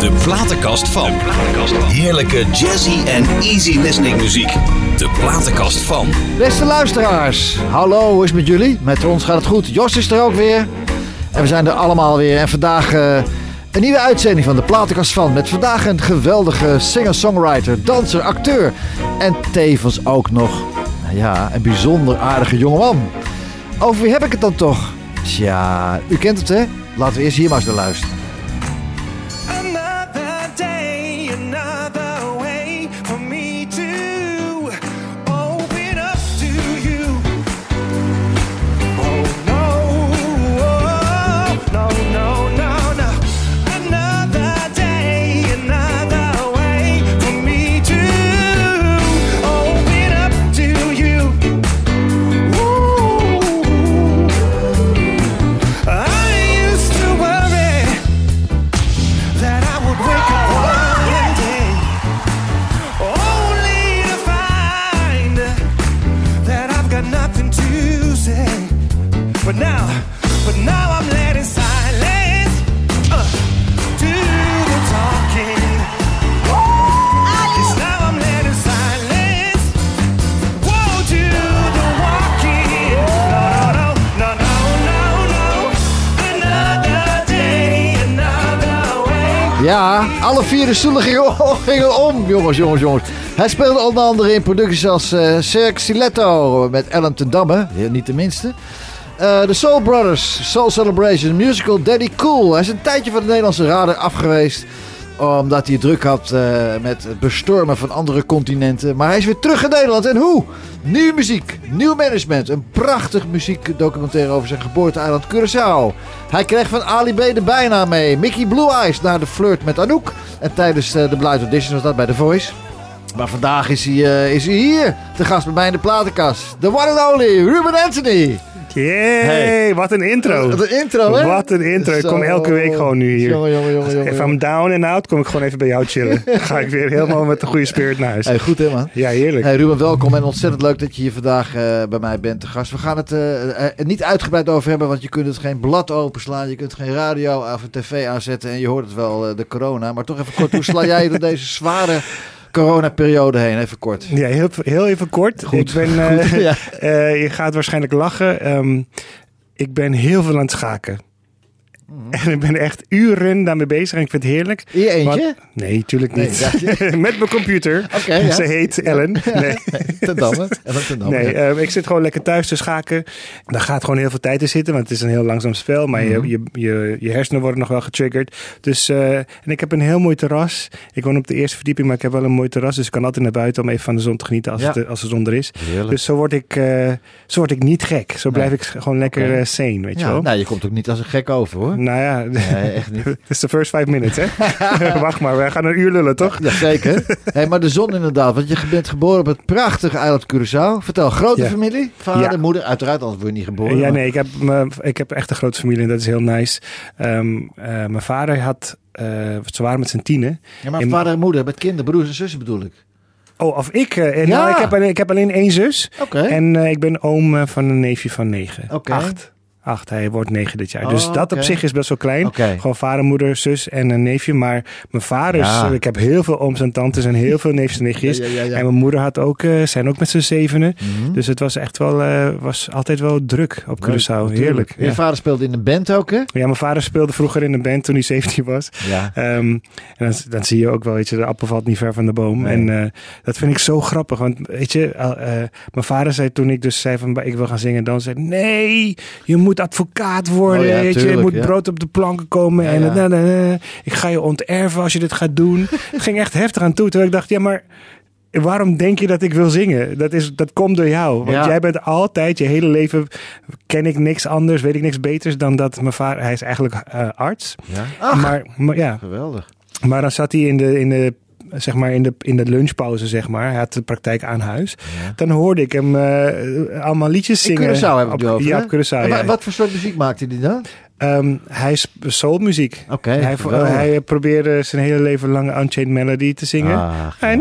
De platenkast van. Heerlijke jazzy en easy listening muziek. De platenkast van. Beste luisteraars, hallo, hoe is het met jullie? Met ons gaat het goed. Jos is er ook weer. En we zijn er allemaal weer. En vandaag eh, een nieuwe uitzending van de Platenkast van. Met vandaag een geweldige singer-songwriter, danser, acteur. En tevens ook nog, ja, een bijzonder aardige jongeman. Over wie heb ik het dan toch? Tja, u kent het hè? Laten we eerst hier maar eens naar luisteren. De stoelen gingen, gingen om, jongens, jongens, jongens. Hij speelde onder andere in producties als eh Cirque Stiletto met Ellen ten Damme, heel niet de minste. Eh, De Soul Brothers, Soul Celebration, musical Daddy Cool. Hij is een tijdje van de Nederlandse radar afgeweest omdat hij druk had eh, met het bestormen van andere continenten. Maar hij is weer terug in Nederland. En hoe? Nieuwe muziek, nieuw management. Een prachtig muziekdocumentaire over zijn geboorteeiland Curaçao. Hij kreeg van Ali B de bijnaam mee. Mickey Blue Eyes na de flirt met Anouk. En tijdens eh, de Blind Audition was dat bij The Voice. Maar vandaag is hij, eh, is hij hier. De gast bij mij in de platenkast. The one and only Ruben Anthony. Yay, Hey. wat een intro. Wat een intro, hè? Wat een intro. Ik kom elke week gewoon nu hier. Jongen, jongen, jongen, jongen. If I'm down and out, kom ik gewoon even bij jou chillen. Ga ik weer helemaal met een goede spirit naar huis. Hey, goed hè man. Ja, heerlijk. Hey Ruben, welkom en ontzettend leuk dat je hier vandaag eh, bij mij bent te gast. We gaan het er niet uitgebreid over hebben, want je kunt het geen blad openslaan, je kunt geen radio of een tv aanzetten en je hoort het wel, eh, de corona. Maar toch even kort, hoe sla jij door deze zware coronaperiode heen? Even kort. Ja, heel, heel even kort. Goed. Ik ben, eh, Ja. eh, je gaat waarschijnlijk lachen. Ehm, ik ben heel veel aan het schaken. Mhm. En ik ben echt uren daarmee bezig en ik vind het heerlijk. In je eentje? Want- nee, natuurlijk Nee, niet. Met mijn computer. Oké, ja. Ze heet Ellen. Nee. Ten Damme. Ten Damme. Nee, eh, ik zit gewoon lekker thuis te schaken. Daar gaat gewoon heel veel tijd in zitten, want het is een heel langzaam spel. Maar Mhm. je, je, je, je hersenen worden nog wel getriggerd. Dus, eh, en ik heb een heel mooi terras. Ik woon op de eerste verdieping, maar ik heb wel een mooi terras. Dus ik kan altijd naar buiten om even van de zon te genieten als, Ja. het, als de zon er is. Heerlijk. Dus zo word ik, eh, zo word ik niet gek. Zo blijf ik gewoon lekker eh, sane, weet je wel. nou, je komt ook niet als een gek over hoor. Nou ja, Nee, echt niet. het is de first five minutes, hè? Wacht maar, wij gaan een uur lullen, toch? Ja, zeker. hey, maar de zon inderdaad. Want je bent geboren op het prachtige eiland Curaçao. Vertel, grote Ja. familie? Vader, Ja. moeder? Uiteraard, anders word je niet geboren. Ja, maar- nee, ik heb, me- ik heb echt een grote familie en dat is heel nice. Ehm, eh, mijn vader had, eh ze waren met z'n tienen. Ja, maar En- vader en moeder, met kinderen, broers en zussen bedoel ik. Oh, of ik? eh, Ja. Nou, ik heb, alleen, ik heb alleen één zus. Oké. En ik ben oom van een neefje van negen. Oké. Acht. Acht, hij wordt negen dit jaar. Oh, dus dat oké. op zich is best wel klein. Gewoon vader, moeder, zus en een neefje. Maar mijn vader, Ja. ik heb heel veel ooms en tantes en heel veel neefjes en nichtjes. Ja. En mijn moeder had ook, eh, zijn ook met z'n zevenen. Mhm. Dus het was echt wel, eh, was altijd wel druk op Curaçao. natuurlijk. Heerlijk. Je vader speelde in een band ook, hè? ja, mijn vader speelde vroeger in een band toen hij 17 was. Ja. Ehm, en dan, dan zie je ook wel, weet je, de appel valt niet ver van de boom. Nee. En eh, dat vind ik zo grappig. Want weet je, eh, mijn vader zei toen ik dus zei van ik wil gaan zingen, dan zei nee, je moet advocaat worden. Oh ja, weet je, tuurlijk, je moet ja. brood op de planken komen. Ja, en ja. na, na, na. ik ga je onterven als je dit gaat doen. het ging echt heftig aan toe. Terwijl ik dacht, ja, maar waarom denk je dat ik wil zingen? Dat, is, dat komt door jou. Want Ja. jij bent altijd, je hele leven ken ik niks anders, weet ik niks beters dan dat mijn vader, hij is eigenlijk eh, arts. ja. Ach, Maar, maar ja, geweldig. maar dan zat hij in de, in de, zeg maar in de, in de lunchpauze, zeg maar. Hij had de praktijk aan huis. Ja. Dan hoorde ik hem eh, allemaal liedjes In zingen. Curaçao heb ik Op- over, Ja, op Curaçao, En wa- ja. Wat voor soort muziek maakte hij dan? Ehm, hij is soulmuziek. Oké, hij, hij probeerde zijn hele leven lang Unchained Melody te zingen. Ach, I ja.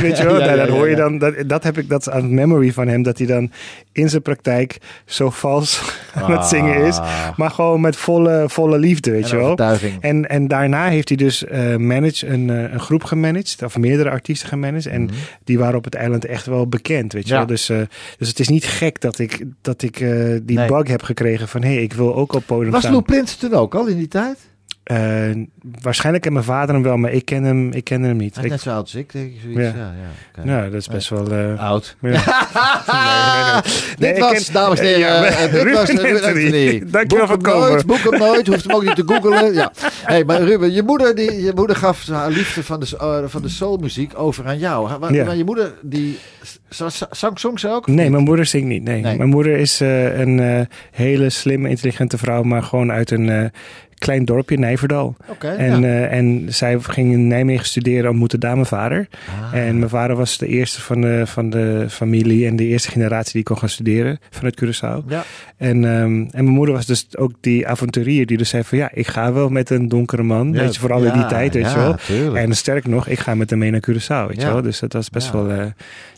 Weet je wel. Ja, ja, dan ja, hoor je dan, dat, dat heb ik, dat is aan memory van hem, dat hij dan in zijn praktijk zo vals aan het zingen is. Ah. Maar gewoon met volle, volle liefde, weet En je wel. En, en daarna heeft hij dus managed, een, eh, een groep gemanaged, of meerdere artiesten gemanaged. En die waren op het eiland echt wel bekend, weet je Mhm. Wel. Dus, eh, dus het is niet gek dat ik, dat ik die Nee. bug heb gekregen van... hé, hey, ik wil ook op podium Was staan. Lou Prins toen ook al in die tijd? Eh, waarschijnlijk en mijn vader hem wel, maar ik ken hem, ik ken hem niet. Hij is net zo oud als ik, denk ik. Zoiets. Ja. Ja. Ja, nou, dat is best wel... eh, Oud. ja. Nee, nee, nee. Dit was, ken- dames en heren, eh, dit Ruben was Ruben Anthony. Dankjewel voor hem komen. nooit, boek hem nooit, hoeft hem ook niet te googelen. Ja. Hey, maar Ruben, je moeder, die, je moeder gaf haar liefde van de, eh, van de soulmuziek over aan jou. Maar, je moeder, die zang songs ook? of Nee, mijn moeder zingt niet. Nee. Nee. Mijn moeder is eh, een eh, hele slimme, intelligente vrouw, maar gewoon uit een eh, klein dorpje, Nijverdal. En, ja. eh, en zij ging in Nijmegen studeren, ontmoette daar mijn vader. Ah. En mijn vader was de eerste van de, van de familie en de eerste generatie die kon gaan studeren vanuit Curaçao. ja. En, ehm, en mijn moeder was dus ook die avonturier die dus zei van ja, ik ga wel met een donkere man. Ja, weet je, vooral in die tijd, weet je wel. tuurlijk. En sterk nog, ik ga met hem mee naar Curaçao, weet je wel. Dus dat was best wel... eh,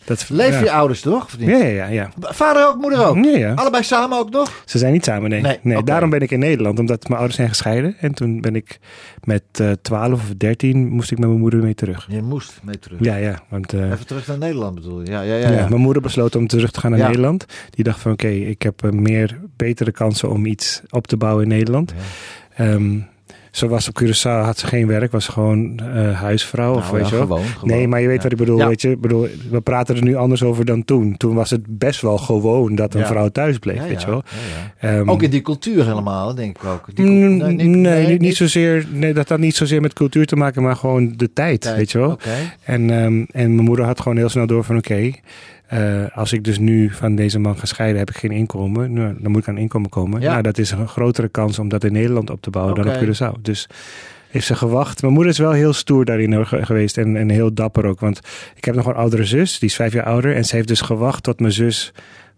dat, ja. je ouders toch? Of niet? Ja, ja, ja. Vader ook, moeder ook? Ja. Allebei samen ook nog? Ze zijn niet samen, nee. Nee. Daarom ben ik in Nederland, omdat mijn ouders zijn gescheiden. En toen ben ik met eh 12 of 13 moest ik met mijn moeder mee terug. Je moest mee terug. Ja, ja. Want eh, Even terug naar Nederland bedoel je? Ja, ja, ja. ja, ja. mijn moeder besloot om terug te gaan naar Ja. Nederland. Die dacht van oké, ik heb eh, meer betere kansen om iets op te bouwen in Nederland. Ehm, ze was op Curaçao, had ze geen werk, was gewoon eh, huisvrouw. of Nou, weet ja, je wel. gewoon, gewoon. Nee, maar je weet Ja. wat ik bedoel. Ja. Weet je? Ik bedoel, we praten er nu anders over dan toen. Toen was het best wel gewoon dat een Ja. vrouw thuis bleef, Ja, weet ja, je wel. ja, ja. Ehm, Ook in die cultuur helemaal, denk ik ook. Die Mm, nee, niet, niet zozeer. Nee, dat had niet zozeer met cultuur te maken, maar gewoon de tijd, Tijd. weet je wel. En, ehm, en mijn moeder had gewoon heel snel door van oké, eh, als ik dus nu van deze man ga scheiden, heb ik geen inkomen. Nou, dan moet ik aan inkomen komen. Ja. Nou, dat is een grotere kans om dat in Nederland op te bouwen dan op Curaçao. Dus heeft ze gewacht. Mijn moeder is wel heel stoer daarin geweest en, en heel dapper ook. Want ik heb nog een oudere zus, die is vijf jaar ouder. En ze heeft dus gewacht tot mijn zus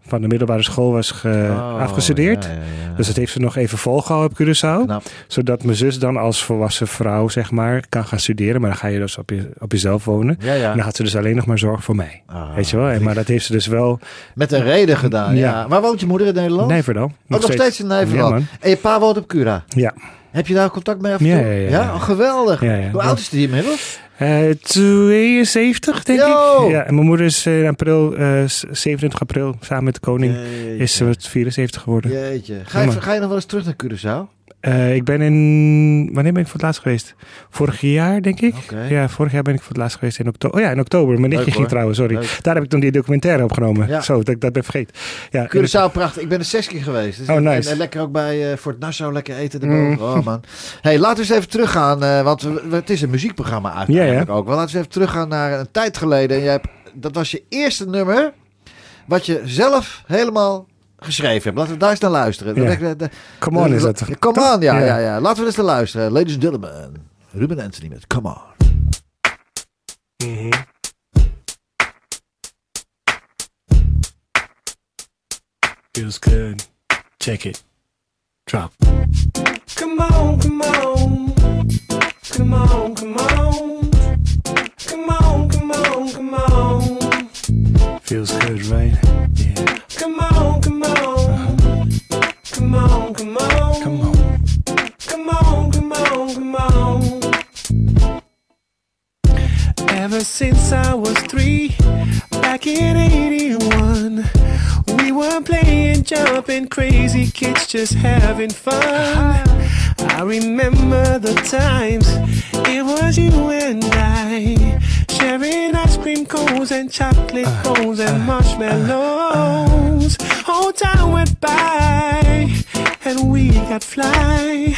van de middelbare school was ge- Oh, afgestudeerd. ja, ja, ja. Dus dat heeft ze nog even volgehouden op Curaçao. Knap. Zodat mijn zus dan als volwassen vrouw, zeg maar, kan gaan studeren. Maar dan ga je dus op, je, op jezelf wonen. En dan had ze dus alleen nog maar zorg voor mij. Ah, weet je wel? En, maar dat heeft ze dus wel... Met een reden gedaan, ja. Waar woont je moeder in Nederland? Nijverdal. Oh, nog steeds in man. en je pa woont op Cura. Ja. Heb je daar contact mee af en Ja, toe? ja, ja, ja. Oh, geweldig. Hoe oud is die inmiddels? Eh 72, denk Yo! ik. Ja, en mijn moeder is eh, in april, eh, 27 april, samen met de koning, Jeetje. is ze 74 geworden. Jeetje. Ga je, ga je nog wel eens terug naar Curaçao? Eh, ik ben in... Wanneer ben ik voor het laatst geweest? Vorig jaar, denk ik. Ja, vorig jaar ben ik voor het laatst geweest in oktober. Oh ja, in oktober. Mijn nichtje ging trouwen, sorry. Leuk. Daar heb ik toen die documentaire opgenomen. Ja. Zo, dat ik dat ben vergeten. Ja, Curaçao, prachtig. Ik ben er zes keer geweest. Dus Oh, en- nice. En, lekker ook bij eh Fort Nassau, lekker eten erboven. Mm. Oh man. hey, laten we eens even teruggaan. eh, want we- het is een muziekprogramma eigenlijk ja. ook. wel. laten we even teruggaan naar een tijd geleden. En jij hebt, dat was je eerste nummer wat je zelf helemaal geschreven hebt. Laten we daar eens naar luisteren. Ja. Dat- dat- dat- Come on is dat. Ja, Come on, ja, Ja. ja. Ja, Laten we eens naar luisteren. Ladies and gentlemen. Ruben Anthony met Come on. Feels good. Check it. Drop. Come on, come on. Come on, come on. Come on, come on, come on. Feels good, right? Yeah. Come on, come on. Come on, come on. Come on. Come on, come on, come on. Ever since I was three, back in 81, we were playing, jumping, crazy kids just having fun. I remember the times it was you and I sharing ice cream cones and chocolate uh, bones and uh, marshmallows. Uh, Whole time went by we got fly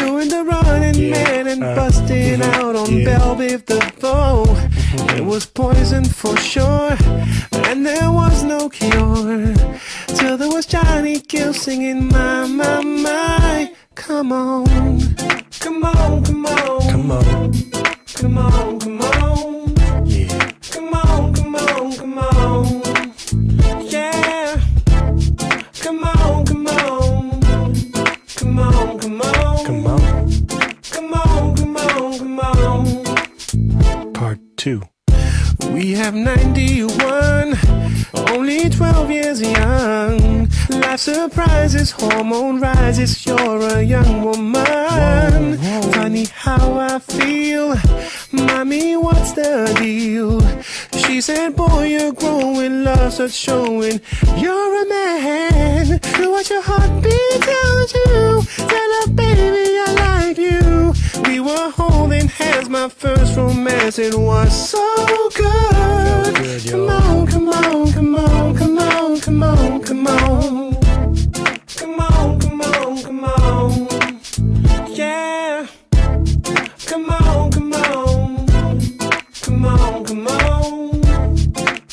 doing the running Yeah, man and uh, busting mhm, out on yeah. Belle Biv the bow. It was poison for sure, and there was no cure till there was Johnny Gill singing my my my. Come on, come on, come on, Come on. come on, come on, come on, come on. Come on. Come on, come on. Part 2. We have 91, only 12 years young. Life surprises, hormone rises. You're a young woman. Funny how I feel. Mommy, what's the deal? She said, Boy, you're growing, love starts showing. You're a man. What your heartbeat tells you. Tell her, baby, I. We were holding hands, my first romance. It was so good. Come on, come on, come on, come on, come on, come on. Come on, come on, come on. Yeah. Come on, come on. Come on, come on.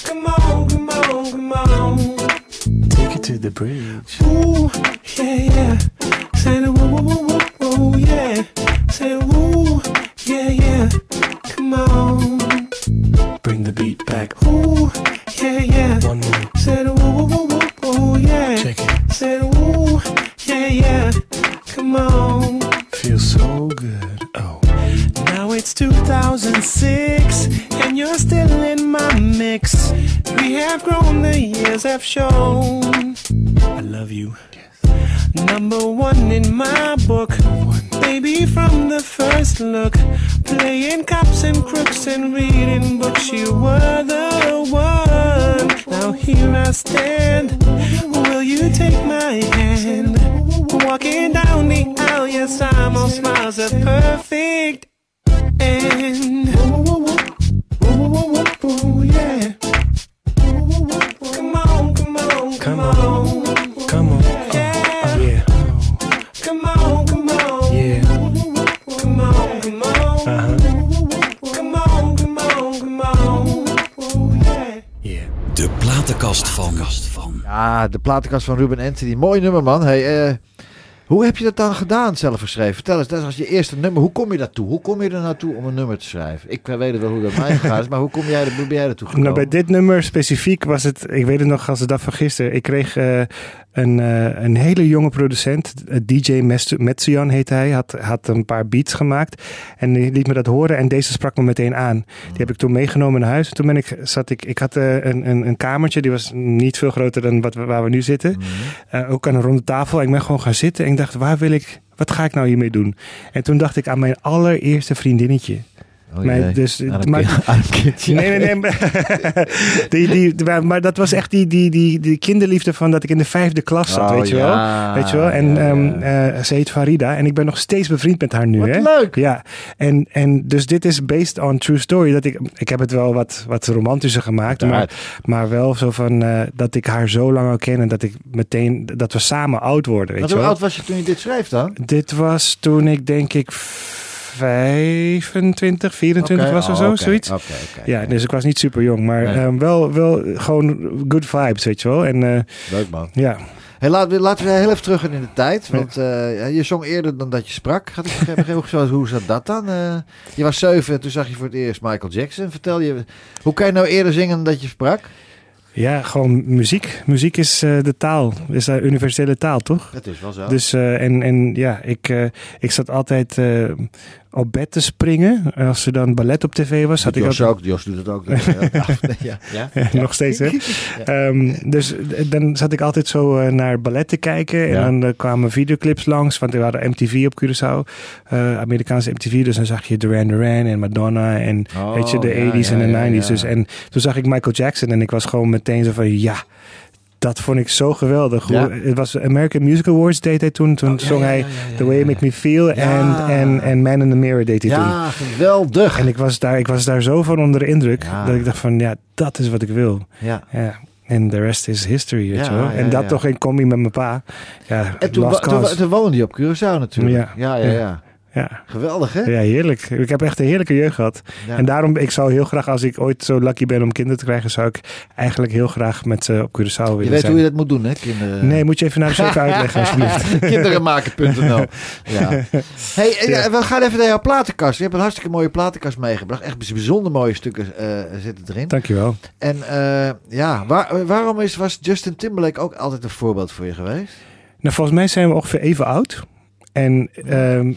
Come on, come on, come on. Take it to the bridge. Ooh, yeah, yeah. Say the woo, woo, woo, woo, woo, yeah. Say woo, yeah, yeah. Come on. Bring the beat back. Ooh, yeah, yeah. One more. Say the woo, woo, woo, woo, woo, yeah. Check it. Say the woo, yeah, yeah. Come on. Feels so good. Oh. Now it's 2006 and you're still in my mix. We have grown, the years have shown. De platenkast van Ruben Anthony. Mooi nummer, man. Hey, eh, hoe heb je dat dan gedaan, zelf geschreven? Vertel eens, dat is als je eerste nummer. Hoe kom je daartoe? Hoe kom je er naartoe om een nummer te schrijven? Ik weet het wel hoe dat mij is, maar hoe kom jij, er- hoe ben jij naartoe gekomen? Nou, bij dit nummer specifiek was het, ik weet het nog als de dag van gisteren. Ik kreeg eh, een, eh, een hele jonge producent, eh, DJ Metsuyan heet hij, had, had een paar beats gemaakt. En die liet me dat horen en deze sprak me meteen aan. Die heb ik toen meegenomen naar huis. En toen ben ik, zat ik, ik had eh, een, een, een kamertje, die was niet veel groter dan wat, waar we nu zitten. Mhm. Ook aan een ronde tafel. Ik ben gewoon gaan zitten en ik dacht, waar wil ik, wat ga ik nou hiermee doen? En toen dacht ik aan mijn allereerste vriendinnetje. Oh, dus, maar, kindje. Nee, nee, nee. maar- die, die, maar- maar dat was echt die, die, die, die kinderliefde van dat ik in de vijfde klas zat, Oh, weet je wel. Weet je wel? En ja, ja. ehm, eh, ze heet Farida en ik ben nog steeds bevriend met haar nu. Wat hè? leuk. Ja, en, en dus dit is based on true story. Dat ik, ik heb het wel wat, wat romantischer gemaakt, maar, maar wel zo van eh, dat ik haar zo lang al ken en dat ik meteen, dat we samen oud worden, weet je hoe wel. oud was je toen je dit schreef dan? Dit was toen ik denk ik 25, 24 Oké, was of oh, zo, zoiets. Ja, dus ik was niet super jong, maar Nee. ehm, wel, wel gewoon good vibes, weet je wel. En eh, Leuk man. ja, Hey, laten, we, laten we heel even terug in de tijd. Want eh, je zong eerder dan dat je sprak. Had ik begrepen. Hoe- Hoe zat dat dan? Eh, je was zeven en toen zag je voor het eerst Michael Jackson. Vertel je, hoe kan je nou eerder zingen dan dat je sprak? ja, gewoon muziek. Muziek is de taal, is de universele taal, toch? Het is wel zo. Dus en, en ja, ik, ik zat altijd op bed te springen. Als er dan ballet op tv was, zat ik Jos altijd... ook. Jos doet het ook. ja, ja. Ja, nog steeds, hè? Ehm, dus eh, dan zat ik altijd zo eh, naar ballet te kijken. En Ja. dan eh, kwamen videoclips langs. Want we hadden MTV op Curaçao. eh, Amerikaanse MTV. Dus dan zag je Duran Duran en Madonna. En Oh, weet je, de ja, 80s ja, en de ja, 90s. ja. Dus, en toen zag ik Michael Jackson. En ik was gewoon meteen zo van, ja... Dat vond ik zo geweldig. Ja. Het was American Music Awards deed hij toen. Toen Oh, zong ja, hij The Way You Make Me Feel. En, en, en Man in the Mirror deed hij toen. Ja, geweldig. En ik was, daar, ik was daar zo van onder de indruk. Dat ik dacht van, ja, dat is wat ik wil. Ja. Ja, en de rest is history, weet Ja, je wel. ja, en dat toch in combi met mijn pa. Ja, En toen, toen, toen woonde je op Curaçao natuurlijk. Ja. Ja, ja, ja. Geweldig, hè? ja, heerlijk. Ik heb echt een heerlijke jeugd gehad. Ja. En daarom, ik zou heel graag, als ik ooit zo lucky ben om kinderen te krijgen, zou ik eigenlijk heel graag met ze op Curaçao willen Je weet zijn. hoe je dat moet doen, hè, kinderen? Nee, moet je even naar de even uitleggen, alsjeblieft. Kinderenmaken.nl Ja. Hey, eh, ja, we gaan even naar jouw platenkast. Je hebt een hartstikke mooie platenkast meegebracht. Echt bijzonder mooie stukken eh, zitten erin. Dankjewel. En eh, ja, waar- waarom is, was Justin Timberlake ook altijd een voorbeeld voor je geweest? Nou, volgens mij zijn we ongeveer even oud. En ehm,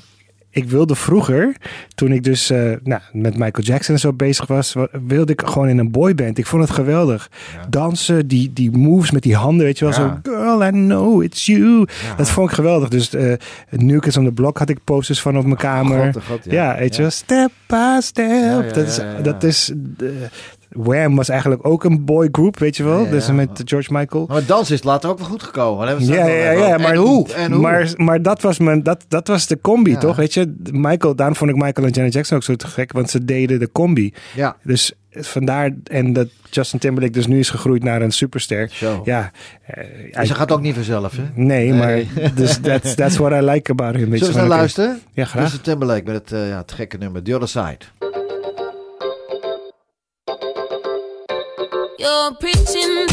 ik wilde vroeger, toen ik dus eh, nou, met Michael Jackson en zo bezig was, wa- wilde ik gewoon in een boyband. Ik vond het geweldig. Dansen, die, die moves met die handen, weet je wel. Ja. Zo, girl, I know it's you. Dat vond ik geweldig. Dus eh New Kids on the Block had ik posters van op mijn kamer. God, God, ja. weet je wel. Step by step. dat is. Dat is eh, Wham was eigenlijk ook een boygroup, weet je wel. Ja, dus met George Michael. Maar dans is later ook wel goed gekomen. We Ja, ja, ja, maar en hoe? En hoe? Maar, maar dat, was mijn, dat, dat was de combi, toch? Weet je, Michael, daarom vond ik Michael en Janet Jackson ook zo te gek, want ze deden de combi. ja, Dus vandaar, en dat Justin Timberlake dus nu is gegroeid naar een superster. zo. Ja, eh, En ze gaat ook niet vanzelf, hè? nee, Nee. maar dus that's, that's what I like about him. Zullen we oké. luisteren? Ja, graag. Justin Timberlake met het, eh, ja, het gekke nummer The Other Side. You're preaching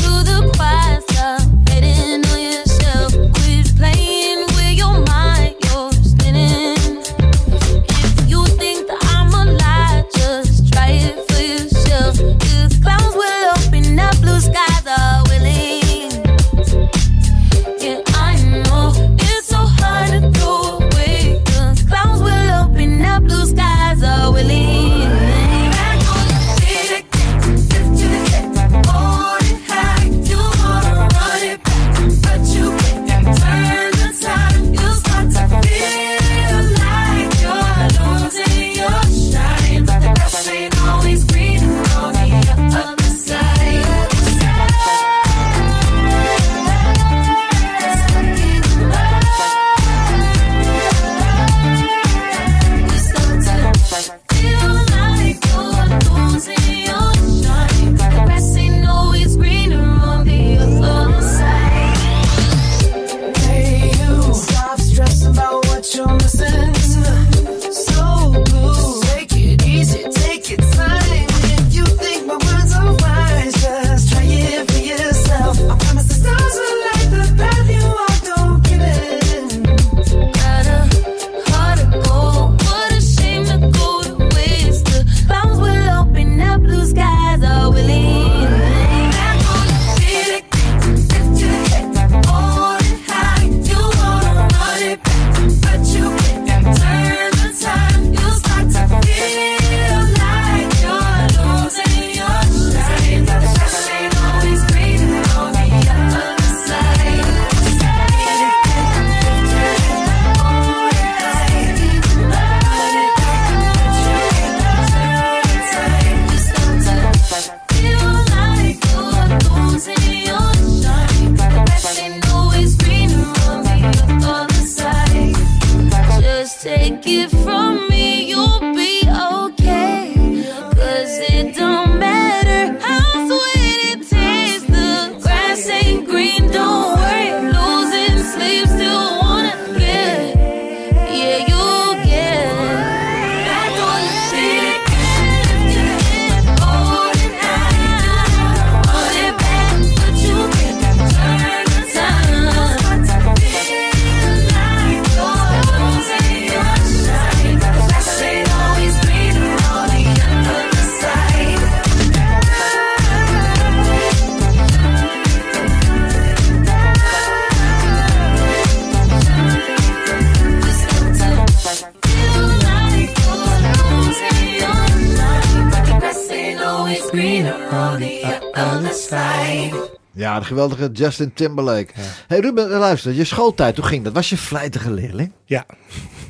geweldige Justin Timberlake. hey Ruben, luister, je schooltijd, hoe ging dat? Was je vlijtige leerling? Ja.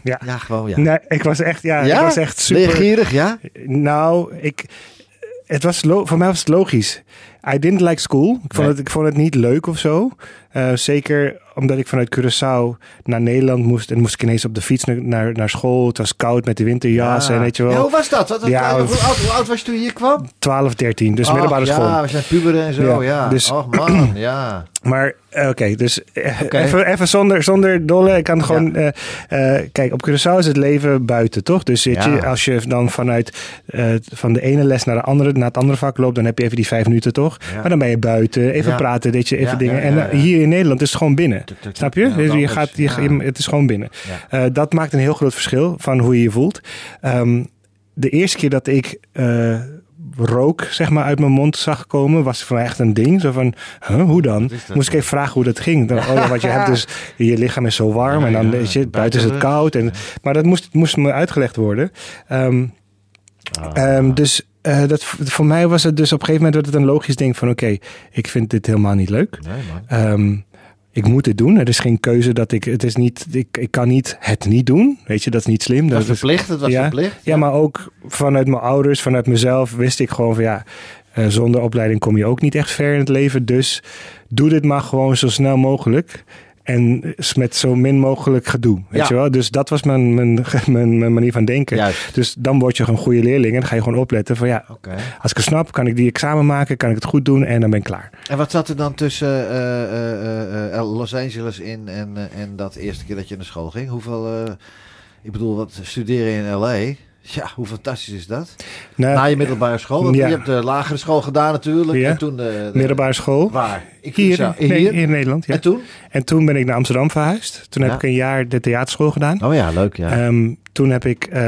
Ja. Ja, gewoon ja. Nee, ik was echt, ja, ik was echt super. Leergierig, ja? Nou, ik, het was voor mij was het logisch. I didn't like school. Ik vond, Nee. het, ik vond het niet leuk of zo. Eh, zeker omdat ik vanuit Curaçao naar Nederland moest. En moest ik ineens op de fiets naar, naar, school. Het was koud met de winterjas Ja. en weet je Ja, wel. hoe was dat? Wat, wat- Ja, hoe, oud, hoe oud was je toen je hier kwam? 12, 13. Dus Ach, middelbare school. Ja, we zijn puberen en zo, ja. Ja, dus- Och man, ja. Maar eh, oké, dus eh, even, even zonder, zonder dolle. Ik kan gewoon. eh, kijk, op Curaçao is het leven buiten, toch? Dus Ja. je, als je dan vanuit van de ene les naar de andere, naar het andere vak loopt, dan heb je even die vijf minuten, toch? Ja. Maar dan ben je buiten, even praten, weet je, even dingen. en hier in Nederland is het gewoon binnen. Tuk, tuk, tuk. Snap je? Dus je gaat, je, het is gewoon binnen. Dat maakt een heel groot verschil van hoe je je voelt. Ehm, de eerste keer dat ik rook zeg maar uit mijn mond zag komen, was van echt een ding. Zo van, huh, hoe dan? is? Moest ik even vragen hoe dat ging. Dan, oh ja, want je hebt dus, je lichaam is zo warm Ja, en dan weet je, buiten, is het koud. En, Maar dat moest, moest me uitgelegd worden. Ehm, Ah. Ehm, dus eh, dat, voor mij was het dus op een gegeven moment werd het een logisch ding van oké, ik vind dit helemaal niet leuk. Nee, man. Ik moet dit doen. Er is geen keuze dat ik. Het is niet. Ik, ik kan niet het niet doen. Weet je, dat is niet slim. Dat Dat was is, verplicht, het was ja, verplicht. ja, maar ook vanuit mijn ouders, vanuit mezelf, wist ik gewoon van ja. eh, zonder opleiding kom je ook niet echt ver in het leven. Dus doe dit maar gewoon zo snel mogelijk. En met zo min mogelijk gedoe. Weet Ja. je wel? Dus dat was mijn, mijn, mijn, mijn manier van denken. Juist. Dus dan word je gewoon een goede leerling. En dan ga je gewoon opletten van ja, als ik het snap, kan ik die examen maken, kan ik het goed doen en dan ben ik klaar. En wat zat er dan tussen eh, eh, eh, Los Angeles in en, en dat eerste keer dat je naar school ging? Hoeveel, ik bedoel, wat studeren in L.A., ja, hoe fantastisch is dat? Nou, Na je middelbare school, want ja. je hebt de lagere school gedaan natuurlijk. Ja. En toen de, de- middelbare school. Waar? Ik Hier, nee, hier. in Nederland. Ja. En toen? En toen ben ik naar Amsterdam verhuisd. Toen heb ik een jaar de theaterschool gedaan. Oh ja, leuk ja. Ehm, toen heb ik, eh,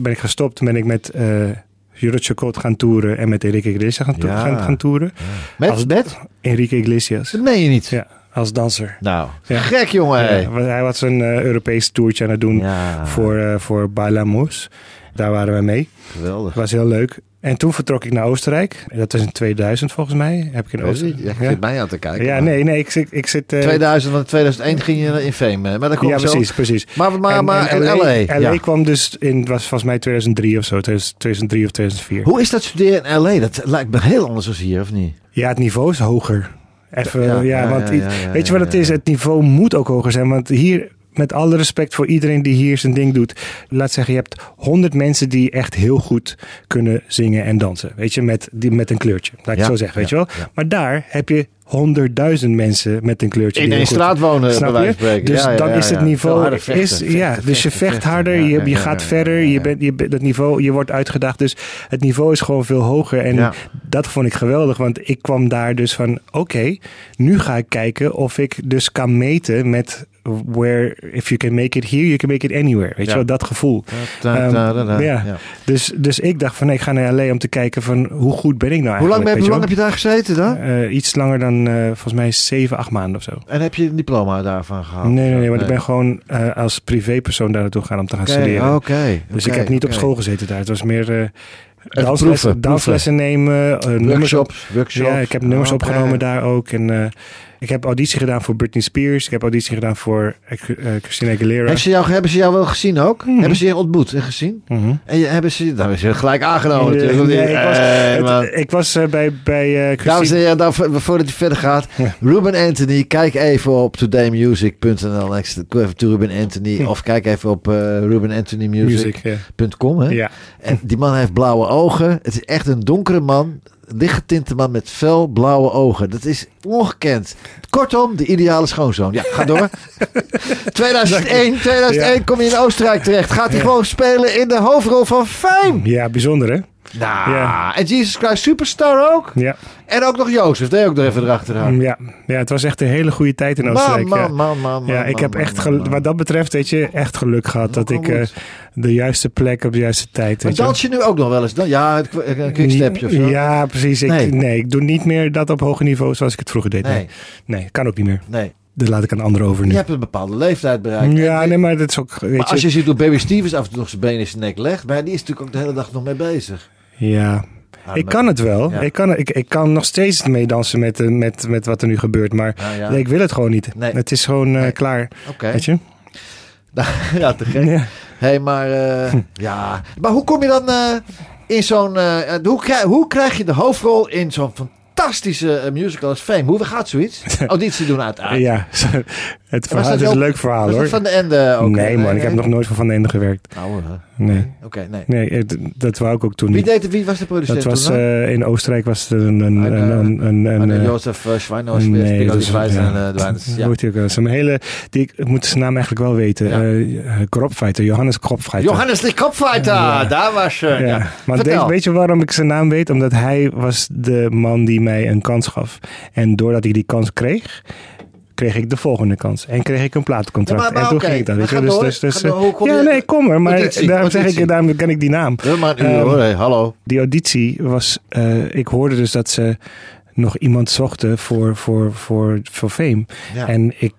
ben ik gestopt. Toen ben ik met uh, Jurot Chacot gaan toeren en met Enrique Iglesias gaan, to- Ja. gaan, gaan toeren. met, als- met? Enrique Iglesias. Dat meen je niet. Ja, als danser. Nou, Ja. gek jongen. Hij was een uh, Europees toertje aan het doen voor, uh, voor Bailamos. Daar waren we mee. geweldig. Dat was heel leuk. En toen vertrok ik naar Oostenrijk. Dat was in 2000 volgens mij. Heb ik in je, Oostenrijk. ja, je zit mij aan te kijken. Ja, maar nee, nee, ik zit... Ik zit uh, 2000, want in 2001 ging je in Fame. eh, Maar dat komt ja, zo. precies, precies. Maar, maar, En- maar en LA. LA ja. kwam dus in, was volgens mij 2003 of zo, 2003 of 2004. Hoe is dat studeren in LA? Dat lijkt me heel anders dan hier, of niet? Ja, het niveau is hoger. Even, Ja, ja, ja, want ja, ja, ja, weet je ja, wat het ja, is? ja. Het niveau moet ook hoger zijn. Want hier, met alle respect voor iedereen die hier zijn ding doet. Laat zeggen, je hebt honderd mensen die echt heel goed kunnen zingen en dansen. Weet je, met, die, met een kleurtje. Laat ik Ja, zo zeggen, weet ja, je wel. ja. Maar daar heb je honderdduizend mensen met een kleurtje. In goed- straat wonen, Snap bij je? Dus Ja, ja, dan ja, is het niveau. vechten, is, vechten, ja, dus je vecht harder, je, je gaat verder. Je, bent, je, bent- het niveau, je wordt uitgedaagd. Dus het niveau is gewoon veel hoger. En dat vond ik geweldig, want ik kwam daar dus van: oké, nu ga ik kijken of ik dus kan meten met. Where if you can make it here, you can make it anywhere. Weet Ja. je wel, dat gevoel. Da, Ehm, da, da, da. ja. Ja. Dus, dus ik dacht van nee, ik ga naar LA om te kijken van hoe goed ben ik nou Hoe lang, eigenlijk. ben, hoe lang heb je daar gezeten dan? je? Eh, iets langer dan eh, volgens mij zeven, acht maanden of zo. En heb je een diploma daarvan gehaald? Nee, nee, nee, want ik ben gewoon eh, als privépersoon daar naartoe gegaan om te gaan studeren. Oké. Dus ik heb niet op school gezeten daar. Het was meer eh danslessen, danslessen nemen, nummers op. Workshops. Ja, ik heb nummers Oké. opgenomen daar ook. En ik heb auditie gedaan voor Britney Spears. Ik heb auditie gedaan voor eh, Christina Aguilera. Hebben ze, jou, hebben ze jou wel gezien ook? Mhm. Hebben ze je ontmoet en gezien? Mhm. En je, hebben ze, dan ze je gelijk aangenomen Nee, natuurlijk. nee, ik was, Eh, het- ik was bij, bij Dames Christine... en heren, dan, vo- voordat je verder gaat. Ja. Ruben Anthony, kijk even op todaymusic.nl. to even to Ruben Anthony. Of kijk even op uh, rubenanthonymusic.com. Hè. ja. En die man heeft blauwe ogen. Het is echt een donkere man. Lichtgetinte man met fel blauwe ogen. Dat is ongekend. Kortom, de ideale schoonzoon. Ja, ga door. 2001, 2001 Ja. kom je in Oostenrijk terecht. Gaat hij Ja. gewoon spelen in de hoofdrol van Fame. ja, bijzonder hè? Nou, Ja. en Jesus Christ Superstar ook. Ja. En ook nog Jozef, deed ook nog even erachteraan. Ja. ja, het was echt een hele goede tijd in Oostenrijk. man, ja. man, man, Ja, ik heb echt, wat dat betreft, weet je, echt geluk gehad dat ik eh, de juiste plek op de juiste tijd. Maar je. dans je nu ook nog wel eens? Dan? Ja, een quickstepje of zo? Ja, precies. Ik, Nee. nee. ik doe niet meer dat op hoger niveau zoals ik het vroeger deed. Nee, Nee, nee, kan ook niet meer. nee. Dat laat ik aan anderen over nu. Je hebt een bepaalde leeftijd bereikt. ja, nee, maar dat is ook, weet maar als je, je ziet hoe Baby Stevens af en toe nog zijn benen in zijn nek legt, maar die is natuurlijk ook de hele dag nog mee bezig. Ja. Ik kan het wel. Ja. Ik, kan, ik, ik kan nog steeds meedansen met, eh, met, met wat er nu gebeurt. Maar ja. ik wil het gewoon niet. Nee. Het is gewoon eh, Nee. klaar. Oké. Weet je? ja, te gek. Ja. hey, maar eh, ja. Maar hoe kom je dan in zo'n... hoe, krijg, hoe krijg je de hoofdrol in zo'n fantastische musical als Fame? Hoe gaat zoiets? Auditie doen uiteindelijk. Ja, het verhaal is een leuk verhaal hoor. van de Ende ook? nee man, ik heb nog nooit voor Van den Ende gewerkt. Nou, eh, Nee. Oké, nee. Nee, dat wou ik ook toen Wie, niet. deed, wie was de producent Dat was eh, in Oostenrijk was het een... een, Ah, een, eh, een, een, een, Ah, nee, eh, Jozef Schweinhaus, nee, dat is- ja. en eh. Hoe Ja. heet ook? Een hele... Die, ik moet zijn naam eigenlijk wel weten. Ja. Eh Kropfeiter, Johannes Kropfeiter. Johannes de Kopfighter, Ja. daar was je. Ja. Maar weet je waarom ik zijn naam weet? Omdat hij was de man die mij een kans gaf. En doordat ik die kans kreeg, kreeg ik de volgende kans. En kreeg ik een plaatcontract. Ja, maar- maar en toen oké, ging ik dat. Weet je? door. Dus, dus, dus, door. Kom ja, nee, kom er. Maar Auditie, daarom zeg ik, daarom ken ik die naam. Maar Ehm, hoor. Hey, hallo. Die auditie was, eh, ik hoorde dus dat ze nog iemand zochten voor, voor, voor, voor Fame. Ja. En ik,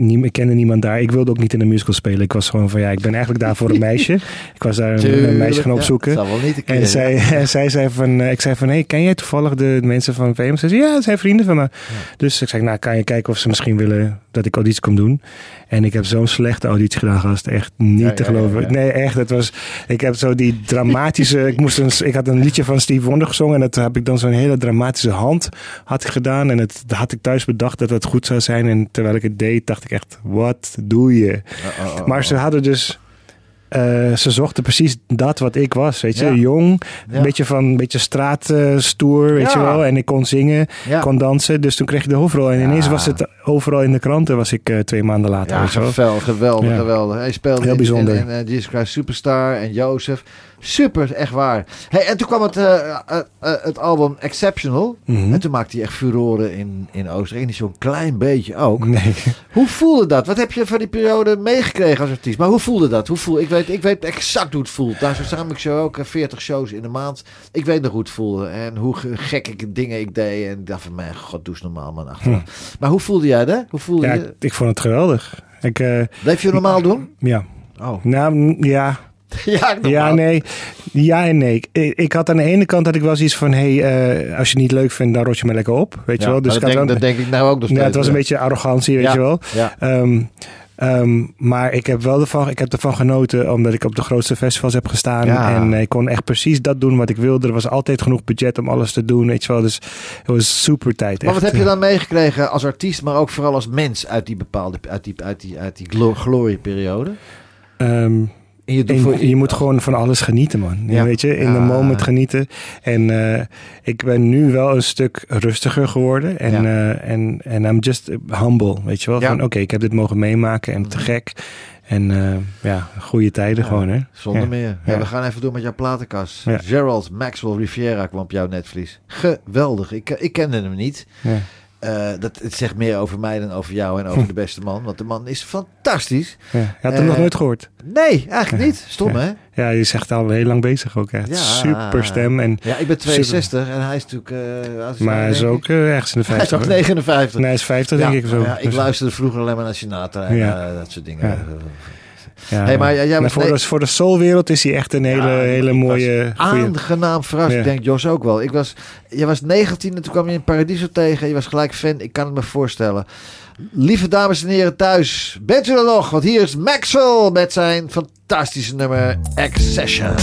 nie, ik kende niemand daar. Ik wilde ook niet in een musical spelen. Ik was gewoon van, ja, ik ben eigenlijk daar voor een meisje. Ik was daar een, een meisje gaan opzoeken. dat wel niet keer. En zij, en zij zei van, eh, ik zei van, hey, ken jij toevallig de mensen van VM? Ze zei, ja, dat zijn vrienden van me. Dus ik zei, nou, kan je kijken of ze misschien willen dat ik auditie kom doen? En ik heb zo'n slechte auditie gedaan, gast. Echt niet te geloven. Nee, echt. Het was, ik heb zo die dramatische, ik moest een, ik had een liedje van Steve Wonder gezongen. En dat heb ik dan zo'n hele dramatische hand had ik gedaan. En het had ik thuis bedacht dat het goed zou zijn. En terwijl ik het deed, dacht ik echt, wat doe je? Oh, oh, oh, Maar ze hadden dus. eh, ze zochten precies dat wat ik was, weet je. Ja. Jong, Ja. een beetje van een beetje straatstoer, weet Ja. je wel. En ik kon zingen, Ja. kon dansen. Dus toen kreeg ik de hoofdrol. En ineens was het overal in de kranten, was ik eh, twee maanden later, Ja, weet je wel. geweldig, geweldig. Hij speelde Heel in- bijzonder. in, in, eh, Jesus Christ Superstar en Jozef. Super, echt waar. Hey, en toen kwam het, eh, eh, eh, het album Exceptional. Mhm. En toen maakte hij echt furoren in, in Oostenrijk. Niet zo'n klein beetje ook. Nee. Hoe voelde dat? Wat heb je van die periode meegekregen als artiest? Maar hoe voelde dat? Hoe voel, ik, weet, ik weet exact hoe het voelt. Daar zo samen ik show ook eh, 40 shows in de maand. Ik weet nog hoe het voelde. En hoe ge- gek ik dingen ik deed. En ik dacht van, mijn god, doe eens normaal man. Achteraf. Maar hoe voelde jij dat? Hoe voelde Ja, je? ik, vond het geweldig. Ik, eh, Bleef je normaal doen? ja. Oh. Nou, ja. ja, nee. Ja en nee. Ik, ik had aan de ene kant had ik wel zoiets van... Hey, eh, als je het niet leuk vindt, dan rot je me lekker op. Weet je wel? Dus dat, denk, dat denk ik nou ook nog steeds. ja, het was een beetje arrogantie, weet Ja. je wel. Ja. Ehm, ehm, maar ik heb wel ervan, ik heb ervan genoten omdat ik op de grootste festivals heb gestaan. Ja. En ik kon echt precies dat doen wat ik wilde. Er was altijd genoeg budget om alles te doen, weet je wel. Dus het was super tijd. Maar wat heb je dan meegekregen als artiest, maar ook vooral als mens uit die bepaalde, uit die, uit die, uit die glo- glorieperiode? Ehm, En je, doet En voor, je moet gewoon van alles genieten, man. Ja. Weet je, in de moment genieten. En eh, ik ben nu wel een stuk rustiger geworden. En, Ja. eh, en, en I'm just humble, weet je wel. Ja. Van oké, ik heb dit mogen meemaken en te gek. En eh, ja, goede tijden gewoon, hè. Zonder meer. We gaan even door met jouw platenkast. Gerald Maxwell Riviera kwam op jouw netvlies. Geweldig. Ik, ik kende hem niet. Ja. Eh, dat, het zegt meer over mij dan over jou en over de beste man. Want de man is fantastisch. Ja. Je had hem Eh, nog nooit gehoord. Nee, eigenlijk niet. Stom, Ja. hè? Ja, je zegt al heel lang bezig ook echt. Ja. Super stem. En, Ja, ik ben 62 en hij is natuurlijk... eh, is maar hij is denk ook eh, ergens in de Hij is 50. ook hoor. 59. Nee, hij is 50 denk ik zo. ja, ik Dus- luisterde vroeger alleen maar naar Sinatra en eh, dat soort dingen. Ja. Hey, maar jij- jij Maar was voor, nee- de, voor de soulwereld is hij echt een hele, Ja, hele mooie... Aangenaam verrast. Ja. Ik denk Jos ook wel. Ik was, je was 19 en toen kwam je in Paradiso tegen. Je was gelijk fan. Ik kan het me voorstellen. Lieve dames en heren thuis, bent u er nog? Want hier is Maxwell met zijn fantastische nummer Accession.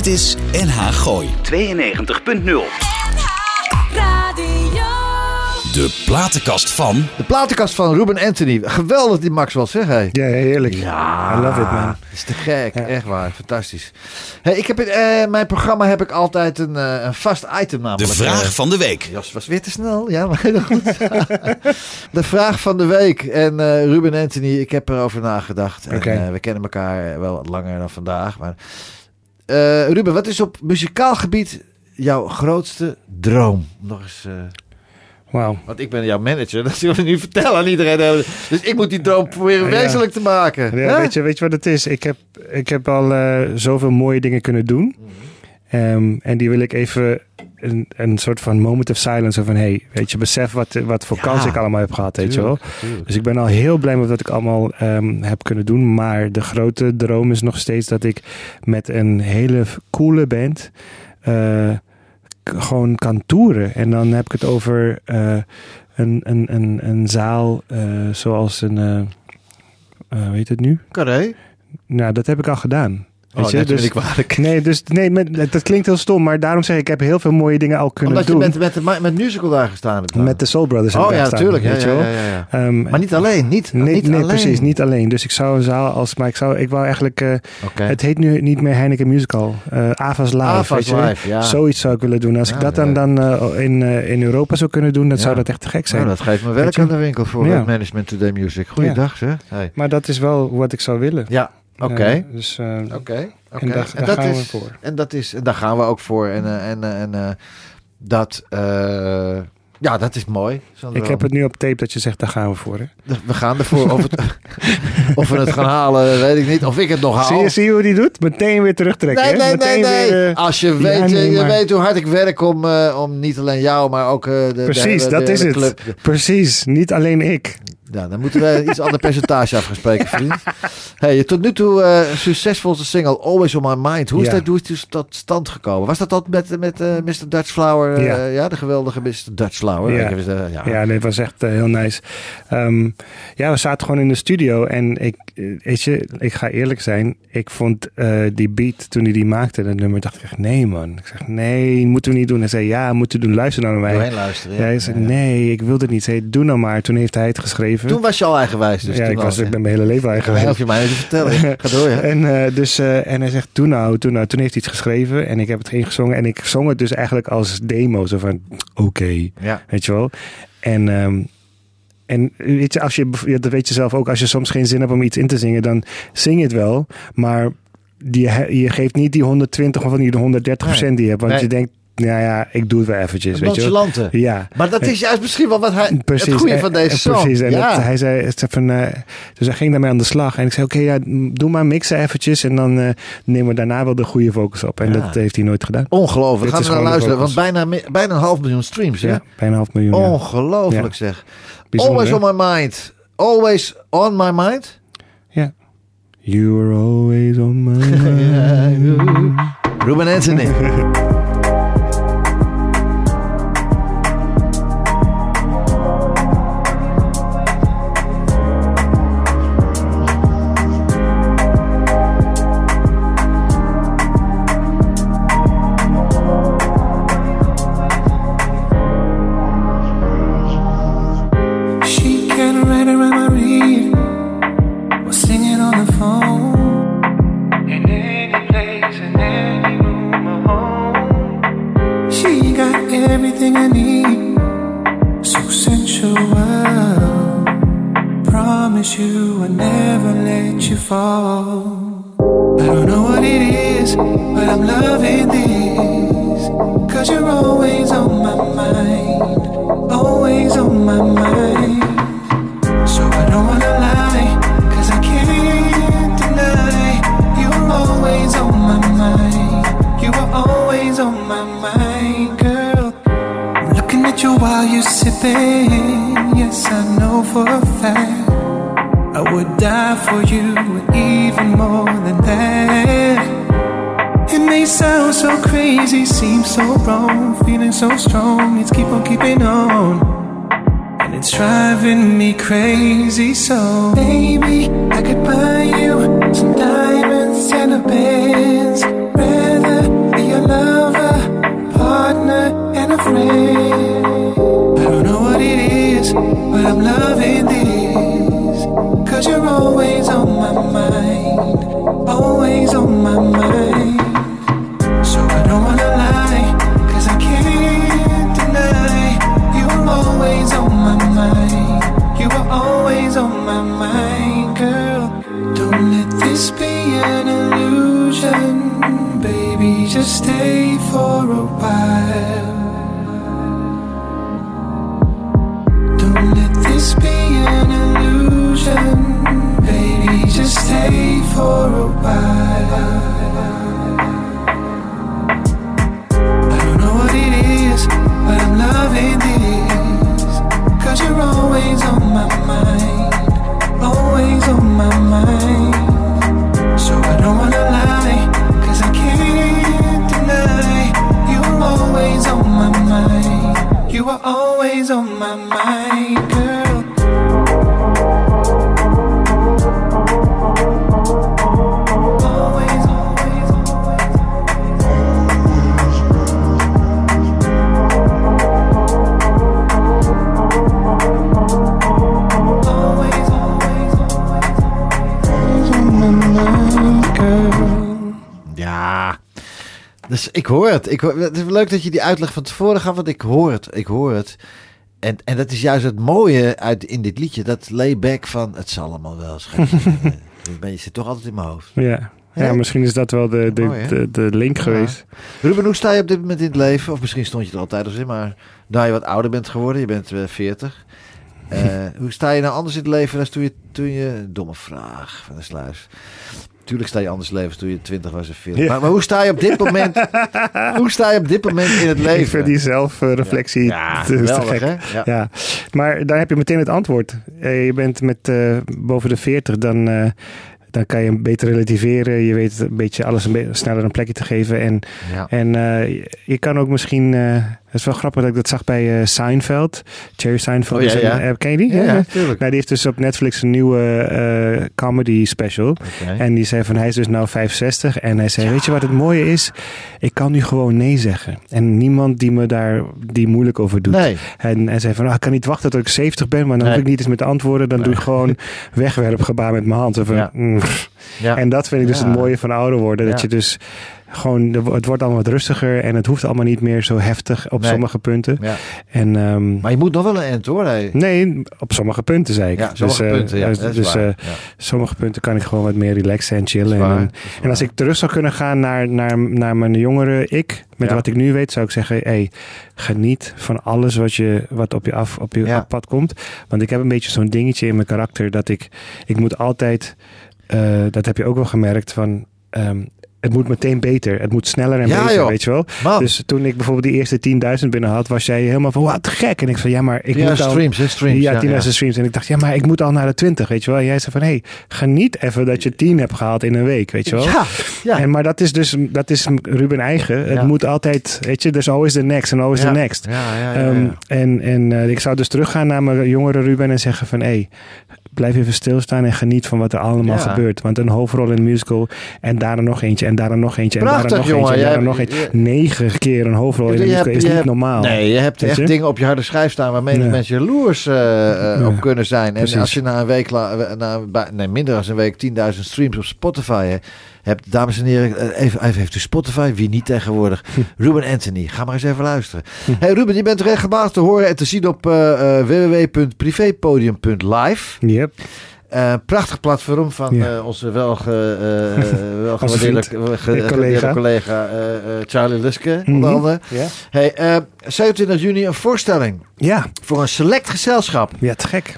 Dit is NH Gooi 92.0. Radio. De platenkast van De platenkast van Ruben Anthony. Geweldig die Maxwell, zeg hij. Ja, heerlijk. Ja, I love it, man. Dat is te gek. Echt waar. Fantastisch. Hey, ik heb in eh, mijn programma heb ik altijd een, eh, een vast item de namelijk. vraag eh, van de week. Jos was weer te snel. Ja, maar heel goed. de vraag van de week. En eh, Ruben Anthony, ik heb erover nagedacht. En, eh, we kennen elkaar wel wat langer dan vandaag. Maar Eh, Ruben, wat is op muzikaal gebied jouw grootste droom? Nog eens... eh, Wauw. want ik ben jouw manager. Dat zullen we nu vertellen aan iedereen. Dus ik moet die droom proberen Ja. wezenlijk te maken. Ja, weet, je, weet je wat het is? Ik heb, ik heb al eh, zoveel mooie dingen kunnen doen. Ehm, en die wil ik even een, een soort van moment of silence. Van hey, weet je, besef wat, wat voor Ja. kans ik allemaal heb gehad, weet je wel. Tuurlijk. Dus ik ben al heel blij met wat ik allemaal ehm, heb kunnen doen. Maar de grote droom is nog steeds dat ik met een hele coole band eh, gewoon kan toeren. En dan heb ik het over eh, een, een, een, een zaal eh, zoals een... heet het nu? Carré? Nou, dat heb ik al gedaan. Oh, je? Dus, ik nee, dus, nee met, dat klinkt heel stom, maar daarom zeg ik, ik heb heel veel mooie dingen al kunnen Omdat je doen. met, met, met musical daar gestaan hebt. dan. Met de Soul Brothers. Oh ja, natuurlijk. Ja, ja, ja. Ehm, Maar niet alleen. Niet, Nee, niet nee alleen. precies, niet alleen. Dus ik zou een zaal als, maar ik zou, ik wou eigenlijk, eh, het heet nu niet meer Heineken Musical, eh Ava's Live, Ava's. Live, ja. Zoiets zou ik willen doen. Als ik dat dan, dan eh, in, in Europa zou kunnen doen, dan zou dat echt te gek zijn. Nou, dat geeft me werk aan de winkel voor het Management Today Music. Goeiedag, zeg. Hey. Maar dat is wel wat ik zou willen. Ja, oké. Eh, dus, eh, Oké. oké. En daar- En daar dat gaan we is- voor. En, dat is, en daar gaan we ook voor. En, eh, en, en eh, dat, eh, ja, dat is mooi. ik heb het nu op tape dat je zegt, daar gaan we voor. Hè? We gaan ervoor. Of, het, of we het gaan halen, weet ik niet. Of ik het nog haal. Zie, je, zie je hoe die doet? Meteen weer terugtrekken. Nee, hè? nee, nee, Meteen nee. weer, Als je ja, weet, nee, je maar- weet hoe hard ik werk om, eh, om niet alleen jou, maar ook eh, de, de Precies, hele- de dat is het. Precies, niet alleen ik. Ja, dan moeten we iets ander percentage af gaan spreken, vriend. Hey, tot nu toe eh succesvolste single Always On My Mind. Hoe is, Ja. dat, hoe is tot stand gekomen? Was dat dat met, met eh, Mr. Dutch Flower? eh, ja. Ja. de geweldige Mr. Dutch Flower. Ja. Ik ja. Ja, nee, het was echt heel nice. Ehm, ja, we zaten gewoon in de studio en ik, weet je, ik ga eerlijk zijn. Ik vond eh, die beat toen hij die maakte, dat nummer, dacht ik echt, nee man. Ik zeg, nee, moeten we niet doen. Hij zei, ja, moeten we doen. Luister nou naar mij. Doorheen luisteren. Ja, hij zei, nee, ik wil het niet. Hij zei, doe nou maar. Toen heeft hij het geschreven. Toen was je al eigenwijs. Dus ja, ik, was, ik ben mijn hele leven eigenlijk Ja, hoef je mij vertellen. Ga door, ja. En, eh, dus, eh, en hij zegt, doe nou, doe nou. Toen heeft hij het geschreven en ik heb het ingezongen. En ik zong het dus eigenlijk als demo. Zo van, oké, Ja. weet je wel. En, ehm, en weet je, als je, dat weet je zelf ook. Als je soms geen zin hebt om iets in te zingen, dan zing je het wel. Maar die, je geeft niet die 120 of die 130 procent die je hebt. Want Nee. je denkt, ja, ja, ik doe het wel eventjes. Weet je. Ja. Maar dat is juist misschien wel wat hij, Precies. het goede En- van deze en song. Precies. En ja. dat, hij zei, van, eh, dus hij ging daarmee aan de slag. En ik zei, oké, ja, doe maar mixen eventjes. En dan eh, nemen we daarna wel de goede focus op. En Ja. dat heeft hij nooit gedaan. Ongelooflijk. Dit Gaan we naar luisteren. Want bijna, bijna een half miljoen streams. Ja, bijna een half miljoen. Ongelooflijk Ja. zeg. Bijzonder, Always hè? on my mind. Always on my mind. Ja. You are always on my mind. Ruben Anthony. fall. I don't know what it is, but I'm loving this. Cause you're always on my mind, always on my mind. So I don't wanna lie, cause I can't deny. You're always on my mind, you are always on my mind, girl. I'm looking at you while you're sipping. Yes, I know for a fact. Would die for you, and even more than that. It may sound so crazy, seem so wrong, feeling so strong. Let's keep on keeping on. And it's driving me crazy, so baby, I could buy you some diamonds and a Benz. Rather be a lover, partner, and a friend. I don't know what it is, but I'm loving this. Always on my mind, always on my mind. So I don't wanna lie, cause I can't deny You're always on my mind. You are always on my mind, girl. Don't let this be an illusion Baby, just stay for a while for a while I don't know what it is, but I'm loving this. Cause you're always on my mind, always on my mind. So I don't wanna lie, cause I can't deny. You're always on my mind, you are always on my mind, girl. Dus ik hoor het. Ik hoor, het is leuk dat je die uitleg van tevoren gaf, want ik hoor het. Ik hoor het. En, en dat is juist het mooie uit, in dit liedje. Dat layback van het zal allemaal wel. schatje. Ben je zit toch altijd in mijn hoofd. Ja. Ja, misschien is dat wel de, de, Mooi, de, de link Ja. geweest. Ruben, hoe sta je op dit moment in het leven? Of misschien stond je er altijd al in, maar nou je wat ouder bent geworden, je bent eh, 40. Eh, hoe sta je nou anders in het leven dan toen je, toen je... Domme vraag van de sluis. Tuurlijk sta je anders leven toen je 20 was en 40. Ja. Maar, maar hoe sta je op dit moment... hoe sta je op dit moment in het leven? Ik vind die zelfreflectie Ja, te, gek. Ja. Ja. maar daar heb je meteen het antwoord. Eh, je bent met eh, boven de 40, dan, eh, dan kan je beter relativeren. Je weet een beetje alles een beetje sneller een plekje te geven. En, Ja. en je- kan ook misschien... het is wel grappig dat ik dat zag bij eh, Seinfeld. Jerry Seinfeld. Oh, ja, een- ja. eh, ken je die? Ja, ja. Nou, die heeft dus op Netflix een nieuwe eh, comedy special. En die zei van hij is dus nou 65. En hij zei, weet je wat het mooie is? Ik kan nu gewoon nee zeggen. En niemand die me daar die moeilijk over doet. Nee. En hij zei van, ah, ik kan niet wachten tot ik 70 ben, maar dan Nee. hoef ik niet eens met antwoorden. Dan doe ik gewoon wegwerpgebaar met mijn hand. Ja. mm. En dat vind ik dus het mooie van ouder worden. Dat je dus gewoon, het wordt allemaal wat rustiger en het hoeft allemaal niet meer zo heftig op Nee. sommige punten. Ja. En, ehm, Maar je moet nog wel een end hoor. Hey. nee, op sommige punten zei ik. Ja, sommige eh, punten, ja. dus- dus eh, sommige punten kan ik gewoon wat meer relaxen en chillen. En, en als ik terug zou kunnen gaan naar, naar, naar mijn jongere ik, met wat ik nu weet, zou ik zeggen: hey, geniet van alles wat, je, wat op je, af, op je pad komt. Want ik heb een beetje zo'n dingetje in mijn karakter dat ik, ik moet altijd, eh, dat heb je ook wel gemerkt, van. ehm, het moet meteen beter. Het moet sneller en Ja, beter, joh. weet je wel. Man, Dus toen ik bijvoorbeeld die eerste 10.000 binnen had, was jij helemaal van, wat gek. En ik zei, ja, maar ik ja, moet al... streams, hè, streams. Ja, ja, 10.000 ja. streams. En ik dacht, ja, maar ik moet al naar de 20, weet je wel. En jij zei van, hé, hey, geniet even dat je 10 hebt gehaald in een week, weet je wel. Ja, ja. En, maar dat is dus dat is Ruben eigen. Het moet altijd, weet je, there's always the next and always the next. Ehm, en en eh, ik zou dus teruggaan naar mijn jongere Ruben en zeggen van... hé, hey, blijf even stilstaan en geniet van wat er allemaal Ja. gebeurt. Want een hoofdrol in een musical en daarna nog eentje en daarna nog eentje en Prachtig, daarna nog jongen. eentje en daarna nog hebt- eentje. je- Negen keer een hoofdrol in een musical hebt- is niet hebt- normaal. Nee, je hebt echt je? dingen op je harde schijf staan waar menig Ja. mensen jaloers Ja. op kunnen zijn. En Precies. als je na een week, na, nee, minder dan een week 10.000 streams op Spotify hè, hebt, dames en heren, eh, even, even heeft u Spotify, wie niet tegenwoordig. Ruben Anthony, ga maar eens even luisteren. Hey Ruben, je bent regelmatig te horen en te zien op eh, www.privépodium.live. Yep. Prachtig platform van Ja. onze welge, welgewaardeerde vriend. ge- collega. collega Charlie Luske, Mhm. onder andere. Ja. Hey, eh 27 juni een voorstelling Ja, voor een select gezelschap ja, te gek.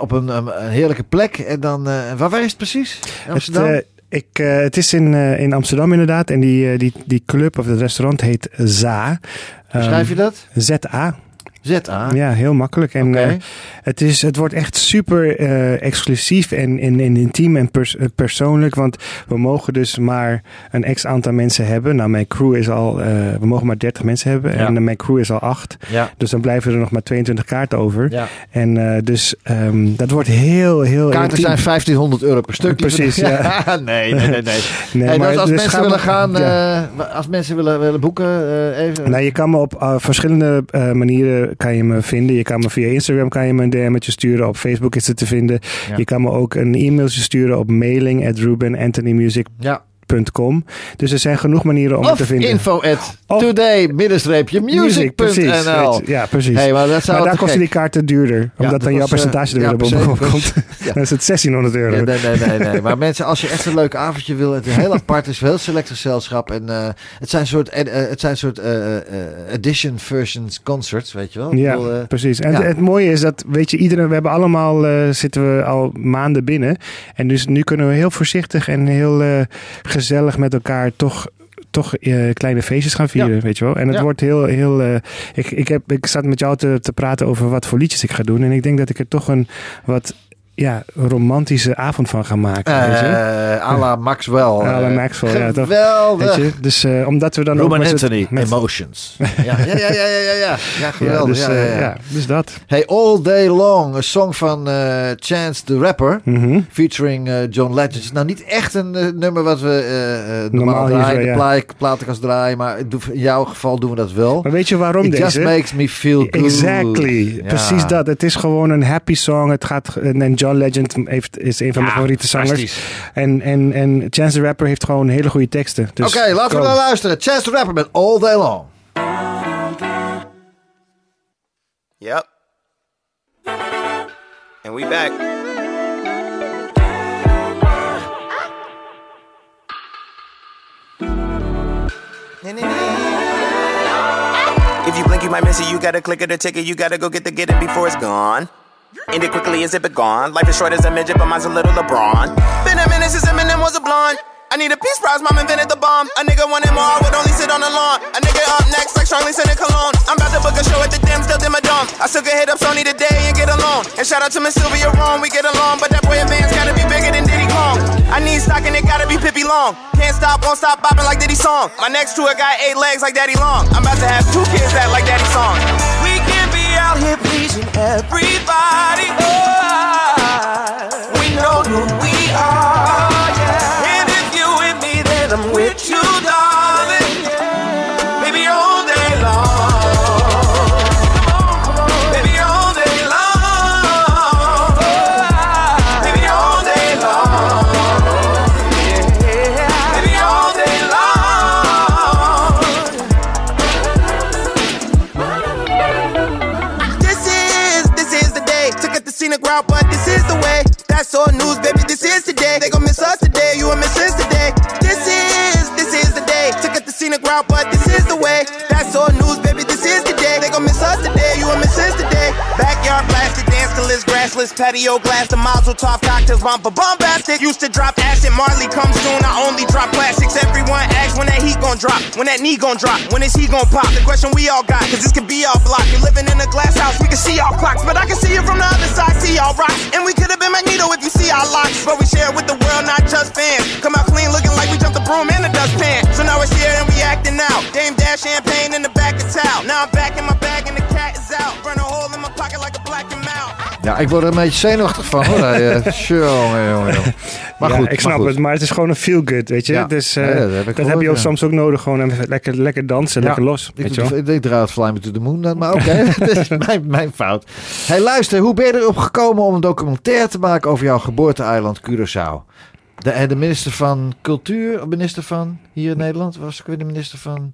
op een, een, een heerlijke plek. En dan, waar, waar is het precies? Amsterdam? Het, ik, eh, het is in, eh, in Amsterdam inderdaad. En die, eh, die, die club of het restaurant heet ZA. Hoe schrijf je dat? ZA. Z-A. Ja, heel makkelijk. En eh, het, is, het wordt echt super eh, exclusief en, en, en intiem en pers- eh, persoonlijk. Want we mogen dus maar een x aantal mensen hebben. Nou, mijn crew is al... eh, we mogen maar 30 mensen hebben. Ja. En mijn crew is al 8. Ja. Dus dan blijven er nog maar 22 kaarten over. ja. En eh, dus ehm, dat wordt heel, heel Kaarten intiem. zijn 1500 euro per stuk. Precies, ja. nee, nee, nee. nee. Nee, Hey, maar dus als dus mensen willen gaan, ja. eh, als mensen willen, willen boeken, eh, even. Nou, je kan me op verschillende eh, manieren kan je me vinden. Je kan me via Instagram kan je me een DM'tje sturen. Op Facebook is het te vinden. Ja. Je kan me ook een e-mailtje sturen op mailing at rubenanthonymusic.com. Dus er zijn genoeg manieren om het te vinden. info at today-music.nl. Ja, precies. Hey, maar dat zou maar daar te kosten die kaarten duurder. Omdat dat dan jouw eh, percentage er weer bovenop komt. Dan is het 1600 euro. Nee, nee, nee, nee. Maar mensen, als je echt een leuk avondje wil, het is heel apart, het is een heel select gezelschap. En eh, het zijn soort, eh, het zijn soort edition versions concerts, weet je wel? Ja, precies. En het, mooie is dat, weet je, iedereen, we hebben allemaal, zitten we al maanden binnen. En dus nu kunnen we heel voorzichtig en heel gezellig met elkaar toch toch eh, kleine feestjes gaan vieren, Ja. weet je wel. En het Ja. wordt heel, heel eh, ik, ik, heb, ik zat met jou te, te praten over wat voor liedjes ik ga doen. En ik denk dat ik er toch een wat ja, romantische avond van ga maken. weet je? eh, à la Maxwell. À la Maxwell, ja, toch? Geweldig. Weet je? Dus eh, omdat we dan Roman ook met z'n- Anthony, met- Emotions. ja, ja, ja, ja, ja, ja, ja. Ja, ja, geweldig. dus, ja, ja, eh, ja. ja, dus dat. Hey, All Day Long, een song van eh, Chance the Rapper. Mhm. Featuring John Legend. Nou niet echt een nummer wat we eh, eh, normaal, Normaal hier draaien, de platenkast draaien. Maar in jouw geval doen we dat wel. Maar weet je waarom It deze? just makes me feel good. Exactly, Ja. precies dat. Het is gewoon een happy song. Het gaat, en John Legend heeft, is een van mijn favoriete zangers. En, en, en Chance the Rapper heeft gewoon hele goede teksten. Dus Oké, laten we naar luisteren. Chance the Rapper met All Day Long. Yep. And we back. If you blink, you might miss it. You gotta click it or ticket. You gotta go get the get it before it's gone. End it quickly as it gone. Life is short as a midget, but mine's a little LeBron. Been a minute since Eminem was a blonde. I need a peace prize, mom invented the bomb. A nigga wanted more, I would only sit on the lawn. A nigga up next, like Charlie Santa Cologne. I'm about to book a show at the Dim, still dim a dome. I still can hit up Sony today and get alone. And shout out to Miss Sylvia Rome, we get along. But that boy advance gotta be bigger than Diddy Kong. I need stock and it gotta be Pippi Long. Can't stop, won't stop bopping like Diddy song. My next tour got eight legs like Daddy Long. I'm about to have two kids that like Daddy song. Here pleasing everybody. Oh, That's news, baby. This is today. They gon' miss us today. You will miss us today. This is, this is the day. Took it the scenic route, but this is the way. That's all news, baby. Till grassless. Patio glass, the mazel tov cocktails, bumper bombastic. Used to drop acid. Marley comes soon. I only drop classics. Everyone asks when that heat gon' drop, when that knee gon' drop, when is he gon' pop? The question we all got, cause this could be our block. You're living in a glass house, we can see our clocks, but I can see it from the other side, see all rocks. And we could have been Magneto if you see our locks, but we share it with the world, not just fans. Come out clean, looking like we jumped the broom in the dustpan. So now it's here and we acting out. Dame dash champagne in the back of town. Now I'm back in my bag and the cat is out. Burn a hole in my pocket like a black and. Ja, ik word er een beetje zenuwachtig van hoor. Eh, jongen, jongen, jongen. Maar Ja, goed, ik snap goed. het, maar het is gewoon een feel-good, weet je. Ja. Dus, eh, Ja, dat dat heb gehoord, je ook soms ook nodig, gewoon even lekker, lekker dansen, lekker los, weet Ik, je wel. ik, ik draai het Fly Me to the Moon, dan, maar oké, het is mijn, mijn fout. Hey, luister, hoe ben je erop gekomen om een documentaire te maken over jouw geboorteeiland Curaçao? De, en de minister van Cultuur, minister van hier in Nederland, was ik weer de minister van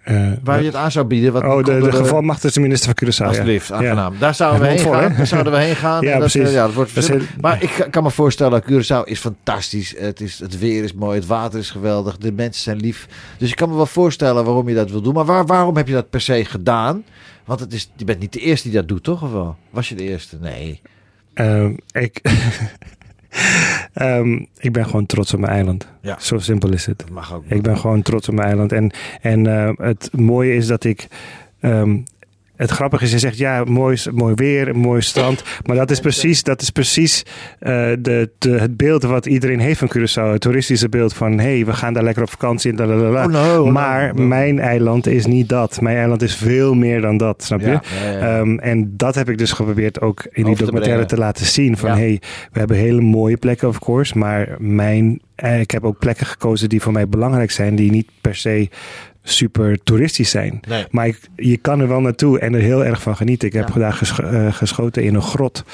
Eh, waar je het aan zou bieden? Wat oh, de, de gevalmachtigde minister van Curaçao. Alsjeblieft, Ja. aangenaam. Daar zouden we heen gaan. Daar zouden we heen gaan. Ja, dat, precies. eh, ja, dat wordt Dat heel- Maar ik kan me voorstellen, Curaçao is fantastisch. Het, is, het weer is mooi, het water is geweldig, de mensen zijn lief. Dus ik kan me wel voorstellen waarom je dat wil doen. Maar waar, waarom heb je dat per se gedaan? Want het is, je bent niet de eerste die dat doet, toch? Of wel? Was je de eerste? Nee. Ehm, ik, Ehm, ik ben gewoon trots op mijn eiland. Ja. Zo simpel is het. Dat mag ook. Ik ben gewoon trots op mijn eiland. En, en eh, het mooie is dat ik. ehm, het grappige is, je zegt ja, mooi, mooi weer, een mooi strand. Maar dat is precies, dat is precies eh, de, de, het beeld wat iedereen heeft van Curaçao. Het toeristische beeld van hé, hey, we gaan daar lekker op vakantie. la. Oh, no, oh, no, maar no. mijn eiland is niet dat. Mijn eiland is veel meer dan dat, snap je? Ja, ja, ja. Ehm, en dat heb ik dus geprobeerd ook in die te documentaire brengen. te laten zien. Van hey, we hebben hele mooie plekken, of course. Maar mijn, eh, ik heb ook plekken gekozen die voor mij belangrijk zijn. Die niet per se super toeristisch zijn. Nee. Maar ik, je kan er wel naartoe en er heel erg van genieten. Ik heb Ja. gescho- eh, geschoten in een grot.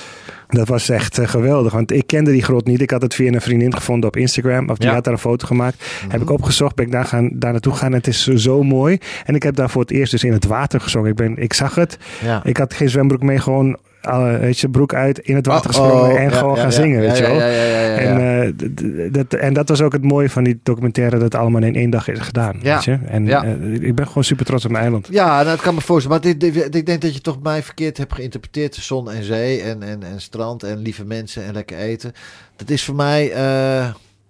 Dat was echt eh, geweldig. Want ik kende die grot niet. Ik had het via een vriendin gevonden op Instagram. Of die Ja. had daar een foto gemaakt. Mhm. Heb ik opgezocht. Ben ik daar, gaan, daar naartoe gegaan. En het is zo, zo mooi. En ik heb daar voor het eerst dus in het water gezongen. Ik, ben, ik zag het. Ja. Ik had geen zwembroek mee. Gewoon alle, weet je, broek uit, in het water Oh, gesprongen. oh, en ja, gewoon ja, gaan zingen. weet je wel. En, dat, en dat was ook het mooie van die documentaire. Dat het allemaal in één dag is gedaan. Ja. Weet je? En eh, ik ben gewoon super trots op mijn eiland. Ja, dat kan me voorstellen. Maar ik denk dat je toch mij verkeerd hebt geïnterpreteerd. Zon en zee en, en, en strand en lieve mensen en lekker eten. Dat is voor mij eh,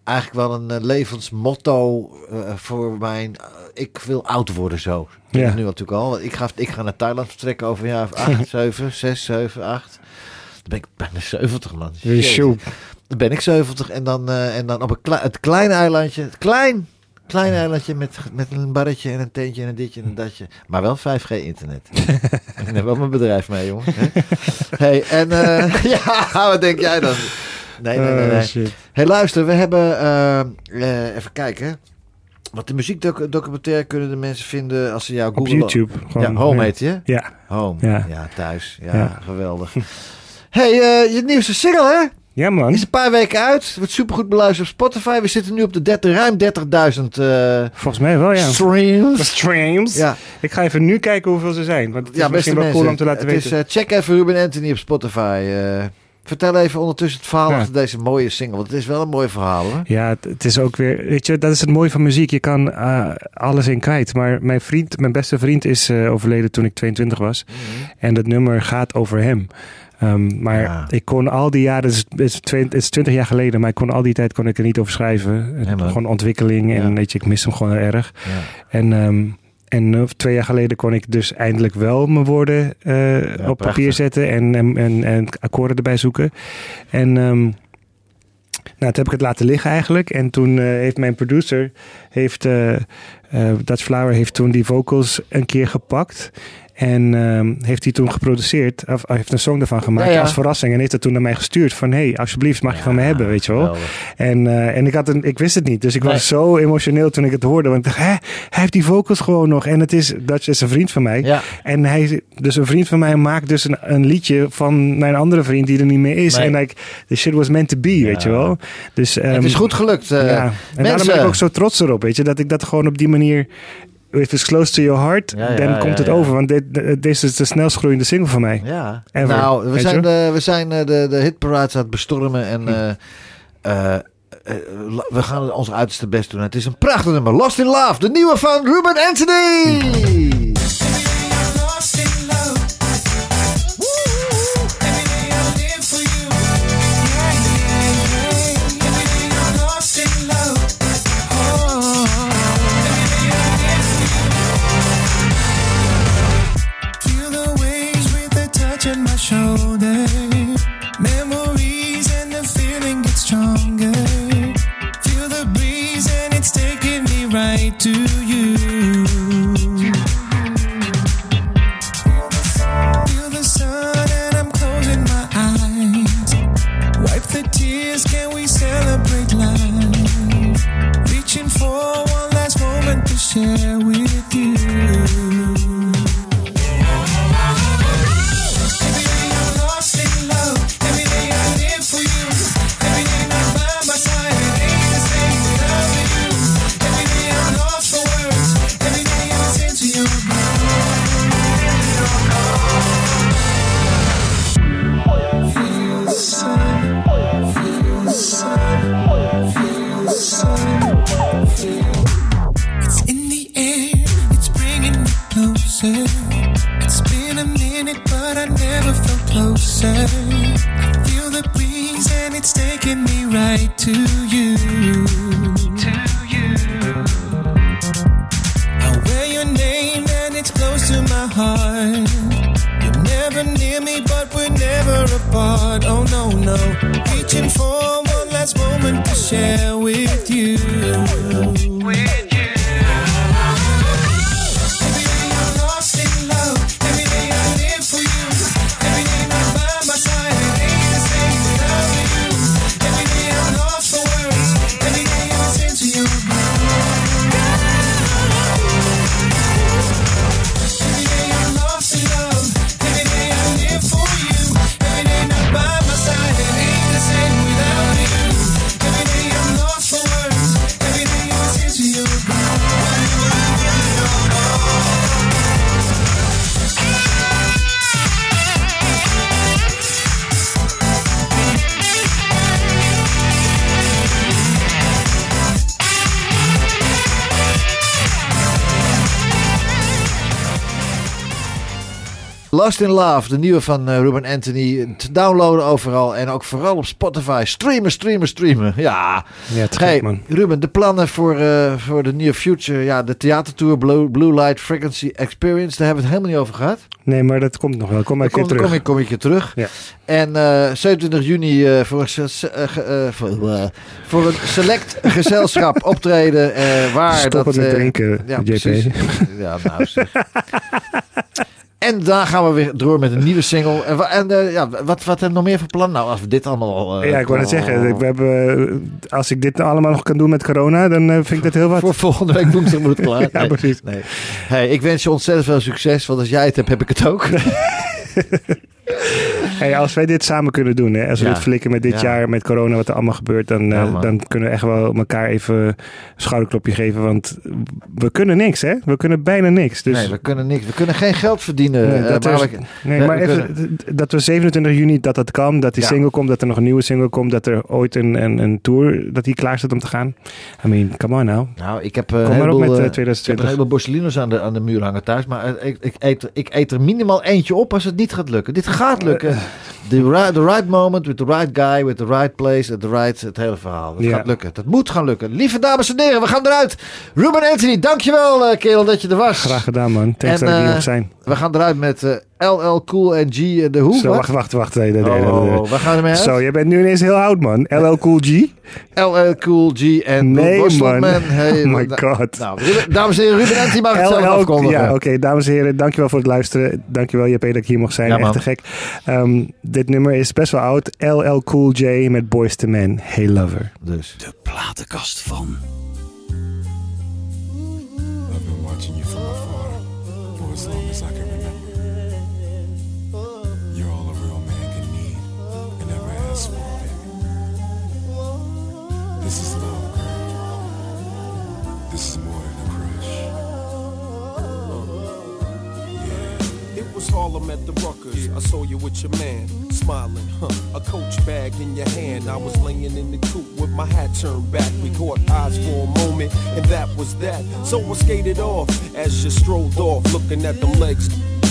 eigenlijk wel een eh, levensmotto eh, voor mijn... eh, ik wil oud worden zo. Dat Ja. is nu natuurlijk al. Ik ga, ik ga naar Thailand vertrekken over een jaar of acht, zeven, zes, zeven, acht. Dan ben ik bijna 70 man. Dan ben ik 70 en dan, en dan op een het kleine eilandje. Het klein, klein eilandje met, met een barretje en een tentje en een ditje en een datje. Maar wel 5G internet. ik neem wel mijn bedrijf mee, jongen. hè. hey, en ja, wat denk jij dan? Nee, nee, nee. Nee. shit. hey, luister, we hebben... eh, eh, even kijken. Wat de muziekdocumentaire kunnen de mensen vinden als ze jou Op googlen. YouTube. Ja, Gewoon, Home ja. heet je? Ja. Home. Ja, Ja. thuis. Ja, Ja. geweldig. hey, eh, je nieuwste single, hè? Ja, man. Is een paar weken uit. Wordt supergoed beluisterd op Spotify. We zitten nu op de 30, ruim 30.000 eh, Volgens mij wel, ja. streams. Streams. Ja, Ik ga even nu kijken hoeveel ze zijn. Want het is ja misschien wel mensen. cool om te laten het weten. Is, eh, check even Ruben Anthony op Spotify. eh. Vertel even ondertussen het verhaal Ja. achter deze mooie single. Want het is wel een mooi verhaal hoor. Ja, het, is ook weer, weet je, dat is het mooie van muziek. Je kan eh, alles in kwijt. Maar mijn vriend, mijn beste vriend is eh, overleden toen ik 22 was. En dat nummer gaat over hem. Ehm, maar Ja. ik kon al die jaren, het is, het, is 20, het is 20 jaar geleden, maar ik kon al die tijd kon ik er niet over schrijven. Gewoon ontwikkeling en weet je, ik mis hem gewoon erg. Ja. En, ehm, en eh, twee jaar geleden kon ik dus eindelijk wel mijn woorden eh, op prachtig. papier zetten en, en, en, en akkoorden erbij zoeken. En ehm, nou, toen heb ik het laten liggen eigenlijk. En toen eh, heeft mijn producer, heeft, Dutch Flower, heeft toen die vocals een keer gepakt. En ehm, heeft hij toen geproduceerd, of hij heeft een song ervan gemaakt Ja, ja. als verrassing. En heeft het toen naar mij gestuurd van, hey, alsjeblieft, mag je van me hebben, weet je wel. Geweldig. En, eh, en ik, had een, ik wist het niet. Dus ik Nee. was zo emotioneel toen ik het hoorde. Want ik dacht, hè, hij heeft die vocals gewoon nog. En het is, Dutch is een vriend van mij. Ja. En hij, dus een vriend van mij maakt dus een, een liedje van mijn andere vriend die er niet meer is. Nee. En like, the shit was meant to be, weet je wel. Dus, het ehm, is goed gelukt. eh. ja. En daarom ben ik ook zo trots erop, weet je. Dat ik dat gewoon op die manier if it's close to your heart, Ja, ja, dan ja, komt het ja. over. Want dit, dit is de snelst groeiende single van mij. Ja. Ever. Nou, we zijn, de, we zijn eh, de, de hitparades aan het bestormen en eh, eh, eh, we gaan ons uiterste best doen. Het is een prachtig nummer. Lost in Love, de nieuwe van Ruben Anthony. To you. Feel the sun and I'm closing my eyes. Wipe the tears, can we celebrate life? Reaching for one last moment to share with you. Lost in Love, de nieuwe van eh, Ruben Anthony. Te downloaden overal en ook vooral op Spotify. Streamen, streamen, streamen. Ja. Ja, Hey, gek, man. Ruben, de plannen voor, eh, voor de Near Future. Ja, de theatertour Blue, Blue Light Frequency Experience. Daar hebben we het helemaal niet over gehad. Nee, maar dat komt nog wel. Kom maar een keer terug. kom, ik, kom ik je terug. Ja. En eh, 27 juni eh, voor, een voor, voor een select gezelschap optreden. waar Stoppen dat, met drinken, ja, JP. precies. Ja, nou zeg. En daar gaan we weer door met een nieuwe single. En, en eh, ja, wat, wat er nog meer voor plan? Nou, als we dit allemaal... eh, Ja, ik wou net zeggen. We hebben, als ik dit allemaal nog kan doen met corona, dan eh, vind ik dat heel wat. Voor volgende week woensdag moet het klaar. Ja, Nee. precies. Nee. Hey, ik wens je ontzettend veel succes. Want als jij het hebt, heb ik het ook. Hey, als wij dit samen kunnen doen, hè, als we dit flikken met dit Ja. jaar, met corona, wat er allemaal gebeurt, dan, eh, dan kunnen we echt wel elkaar even een schouderklopje geven. Want we kunnen niks, hè? We kunnen bijna niks. Dus nee, we kunnen niks. We kunnen geen geld verdienen. Nee, eh, dat maar we- Nee, maar we even, dat we 27 juni dat dat kan, dat die single komt, dat er nog een nieuwe single komt, dat er ooit een, een, een tour, dat die klaar staat om te gaan. I mean, come on now. Nou, ik heb, Kom een maar op heleboel, met, eh, eh, ik heb 2020. een heleboel Borsellino's aan de, aan de muur hangen thuis. Maar ik, ik, eet, ik eet er minimaal eentje op als het niet gaat lukken. Dit gaat lukken. The right, the right moment, with the right guy, with the right place, at the right... Het hele verhaal. Het Ja. gaat lukken. Het moet gaan lukken. Lieve dames en heren, we gaan eruit. Ruben Anthony, dankjewel eh kerel dat je er was. Graag gedaan, man. Thanks En, dat eh, zijn. We gaan eruit met eh, LL Cool en G en de Hoe. Zo, wacht, wacht, wacht. Nee, nee, nee, Oh, nee, nee, nee. oh, waar gaan we uit? Zo, jij bent nu ineens heel oud, man. LL Cool G. LL Cool G en Nee, man. Hey, Oh my god. Nou, Ruben- dames en heren, Ruben Anthony mag het zelf afkondigen. Ja, oké, dames en heren, dankjewel voor het luisteren. Dankjewel, JP, dat ik hier mocht zijn. Ja, Echt man. te gek. Ehm, dit nummer is best wel oud. LL Cool J met Boys to Men. Hey Lover. Dus. De platenkast van. Harlem at the Ruckers. I saw you with your man, smiling, huh? A coach bag in your hand. I was laying in the coop with my hat turned back. We caught eyes for a moment, and that was that. So I skated off as you strolled off, looking at them legs.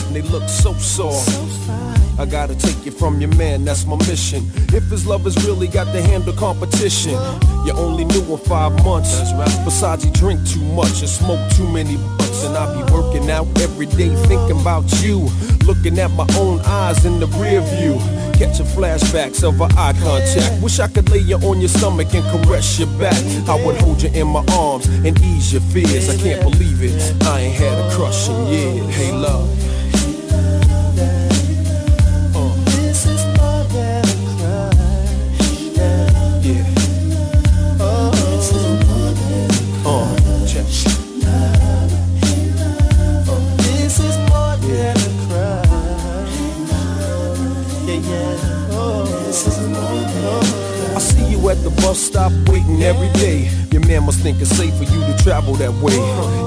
And they look so soft. I gotta take you from your man, that's my mission. If his lovers really got to handle competition, you only knew him five months. Besides, he drink too much and smoke too many. And I be working out every day thinking about you. Looking at my own eyes in the rear view. Catching flashbacks of our eye contact. Wish I could lay you on your stomach and caress your back. I would hold you in my arms and ease your fears. I can't believe it. I ain't had a crush in years. Hey, love. Bus stop waiting every day. Your man must think it's safe for you to travel that way.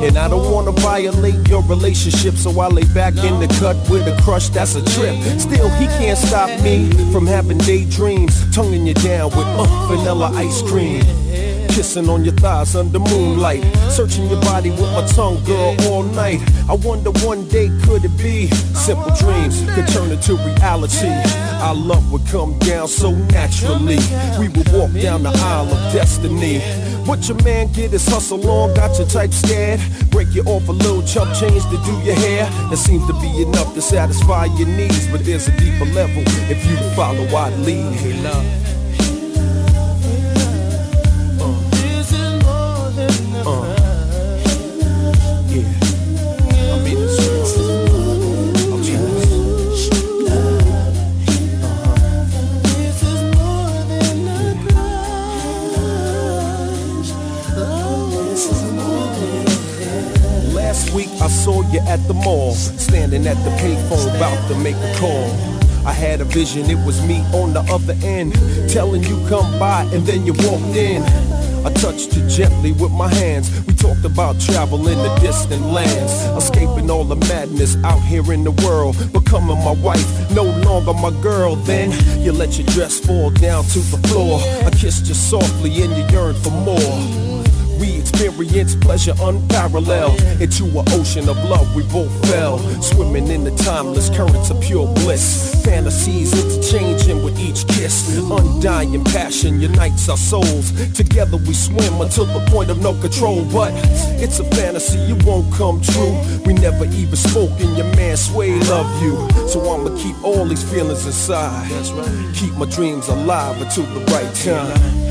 And I don't wanna violate your relationship, so I lay back in the cut with a crush that's a trip. Still, he can't stop me from having daydreams, tonguing you down with uh, vanilla ice cream. Kissing on your thighs under moonlight. Searching your body with my tongue, girl, all night. I wonder one day could it be simple dreams could turn into reality. Our love would come down so naturally. We would walk down the aisle of destiny. What your man get his hustle on, got your type scared. Break you off a little chump change to do your hair. That seems to be enough to satisfy your needs, but there's a deeper level if you follow I'd lead. At the mall, standing at the payphone about to make a call. I had a vision, it was me on the other end, telling you come by and then you walked in. I touched you gently with my hands. We talked about travel in the distant lands, escaping all the madness out here in the world, becoming my wife, no longer my girl. Then you let your dress fall down to the floor. I kissed you softly and you yearned for more. We experienced pleasure unparalleled. Into an ocean of love we both fell. Swimming in the timeless currents of pure bliss. Fantasies interchanging with each kiss. Undying passion unites our souls. Together we swim until the point of no control. But it's a fantasy, it won't come true. We never even spoke and your man Sway love you. So I'ma keep all these feelings inside. Keep my dreams alive until the right time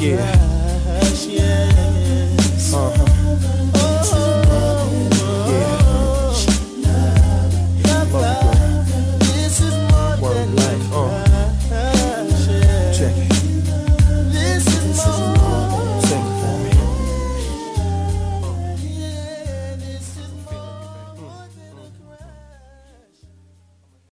yeah.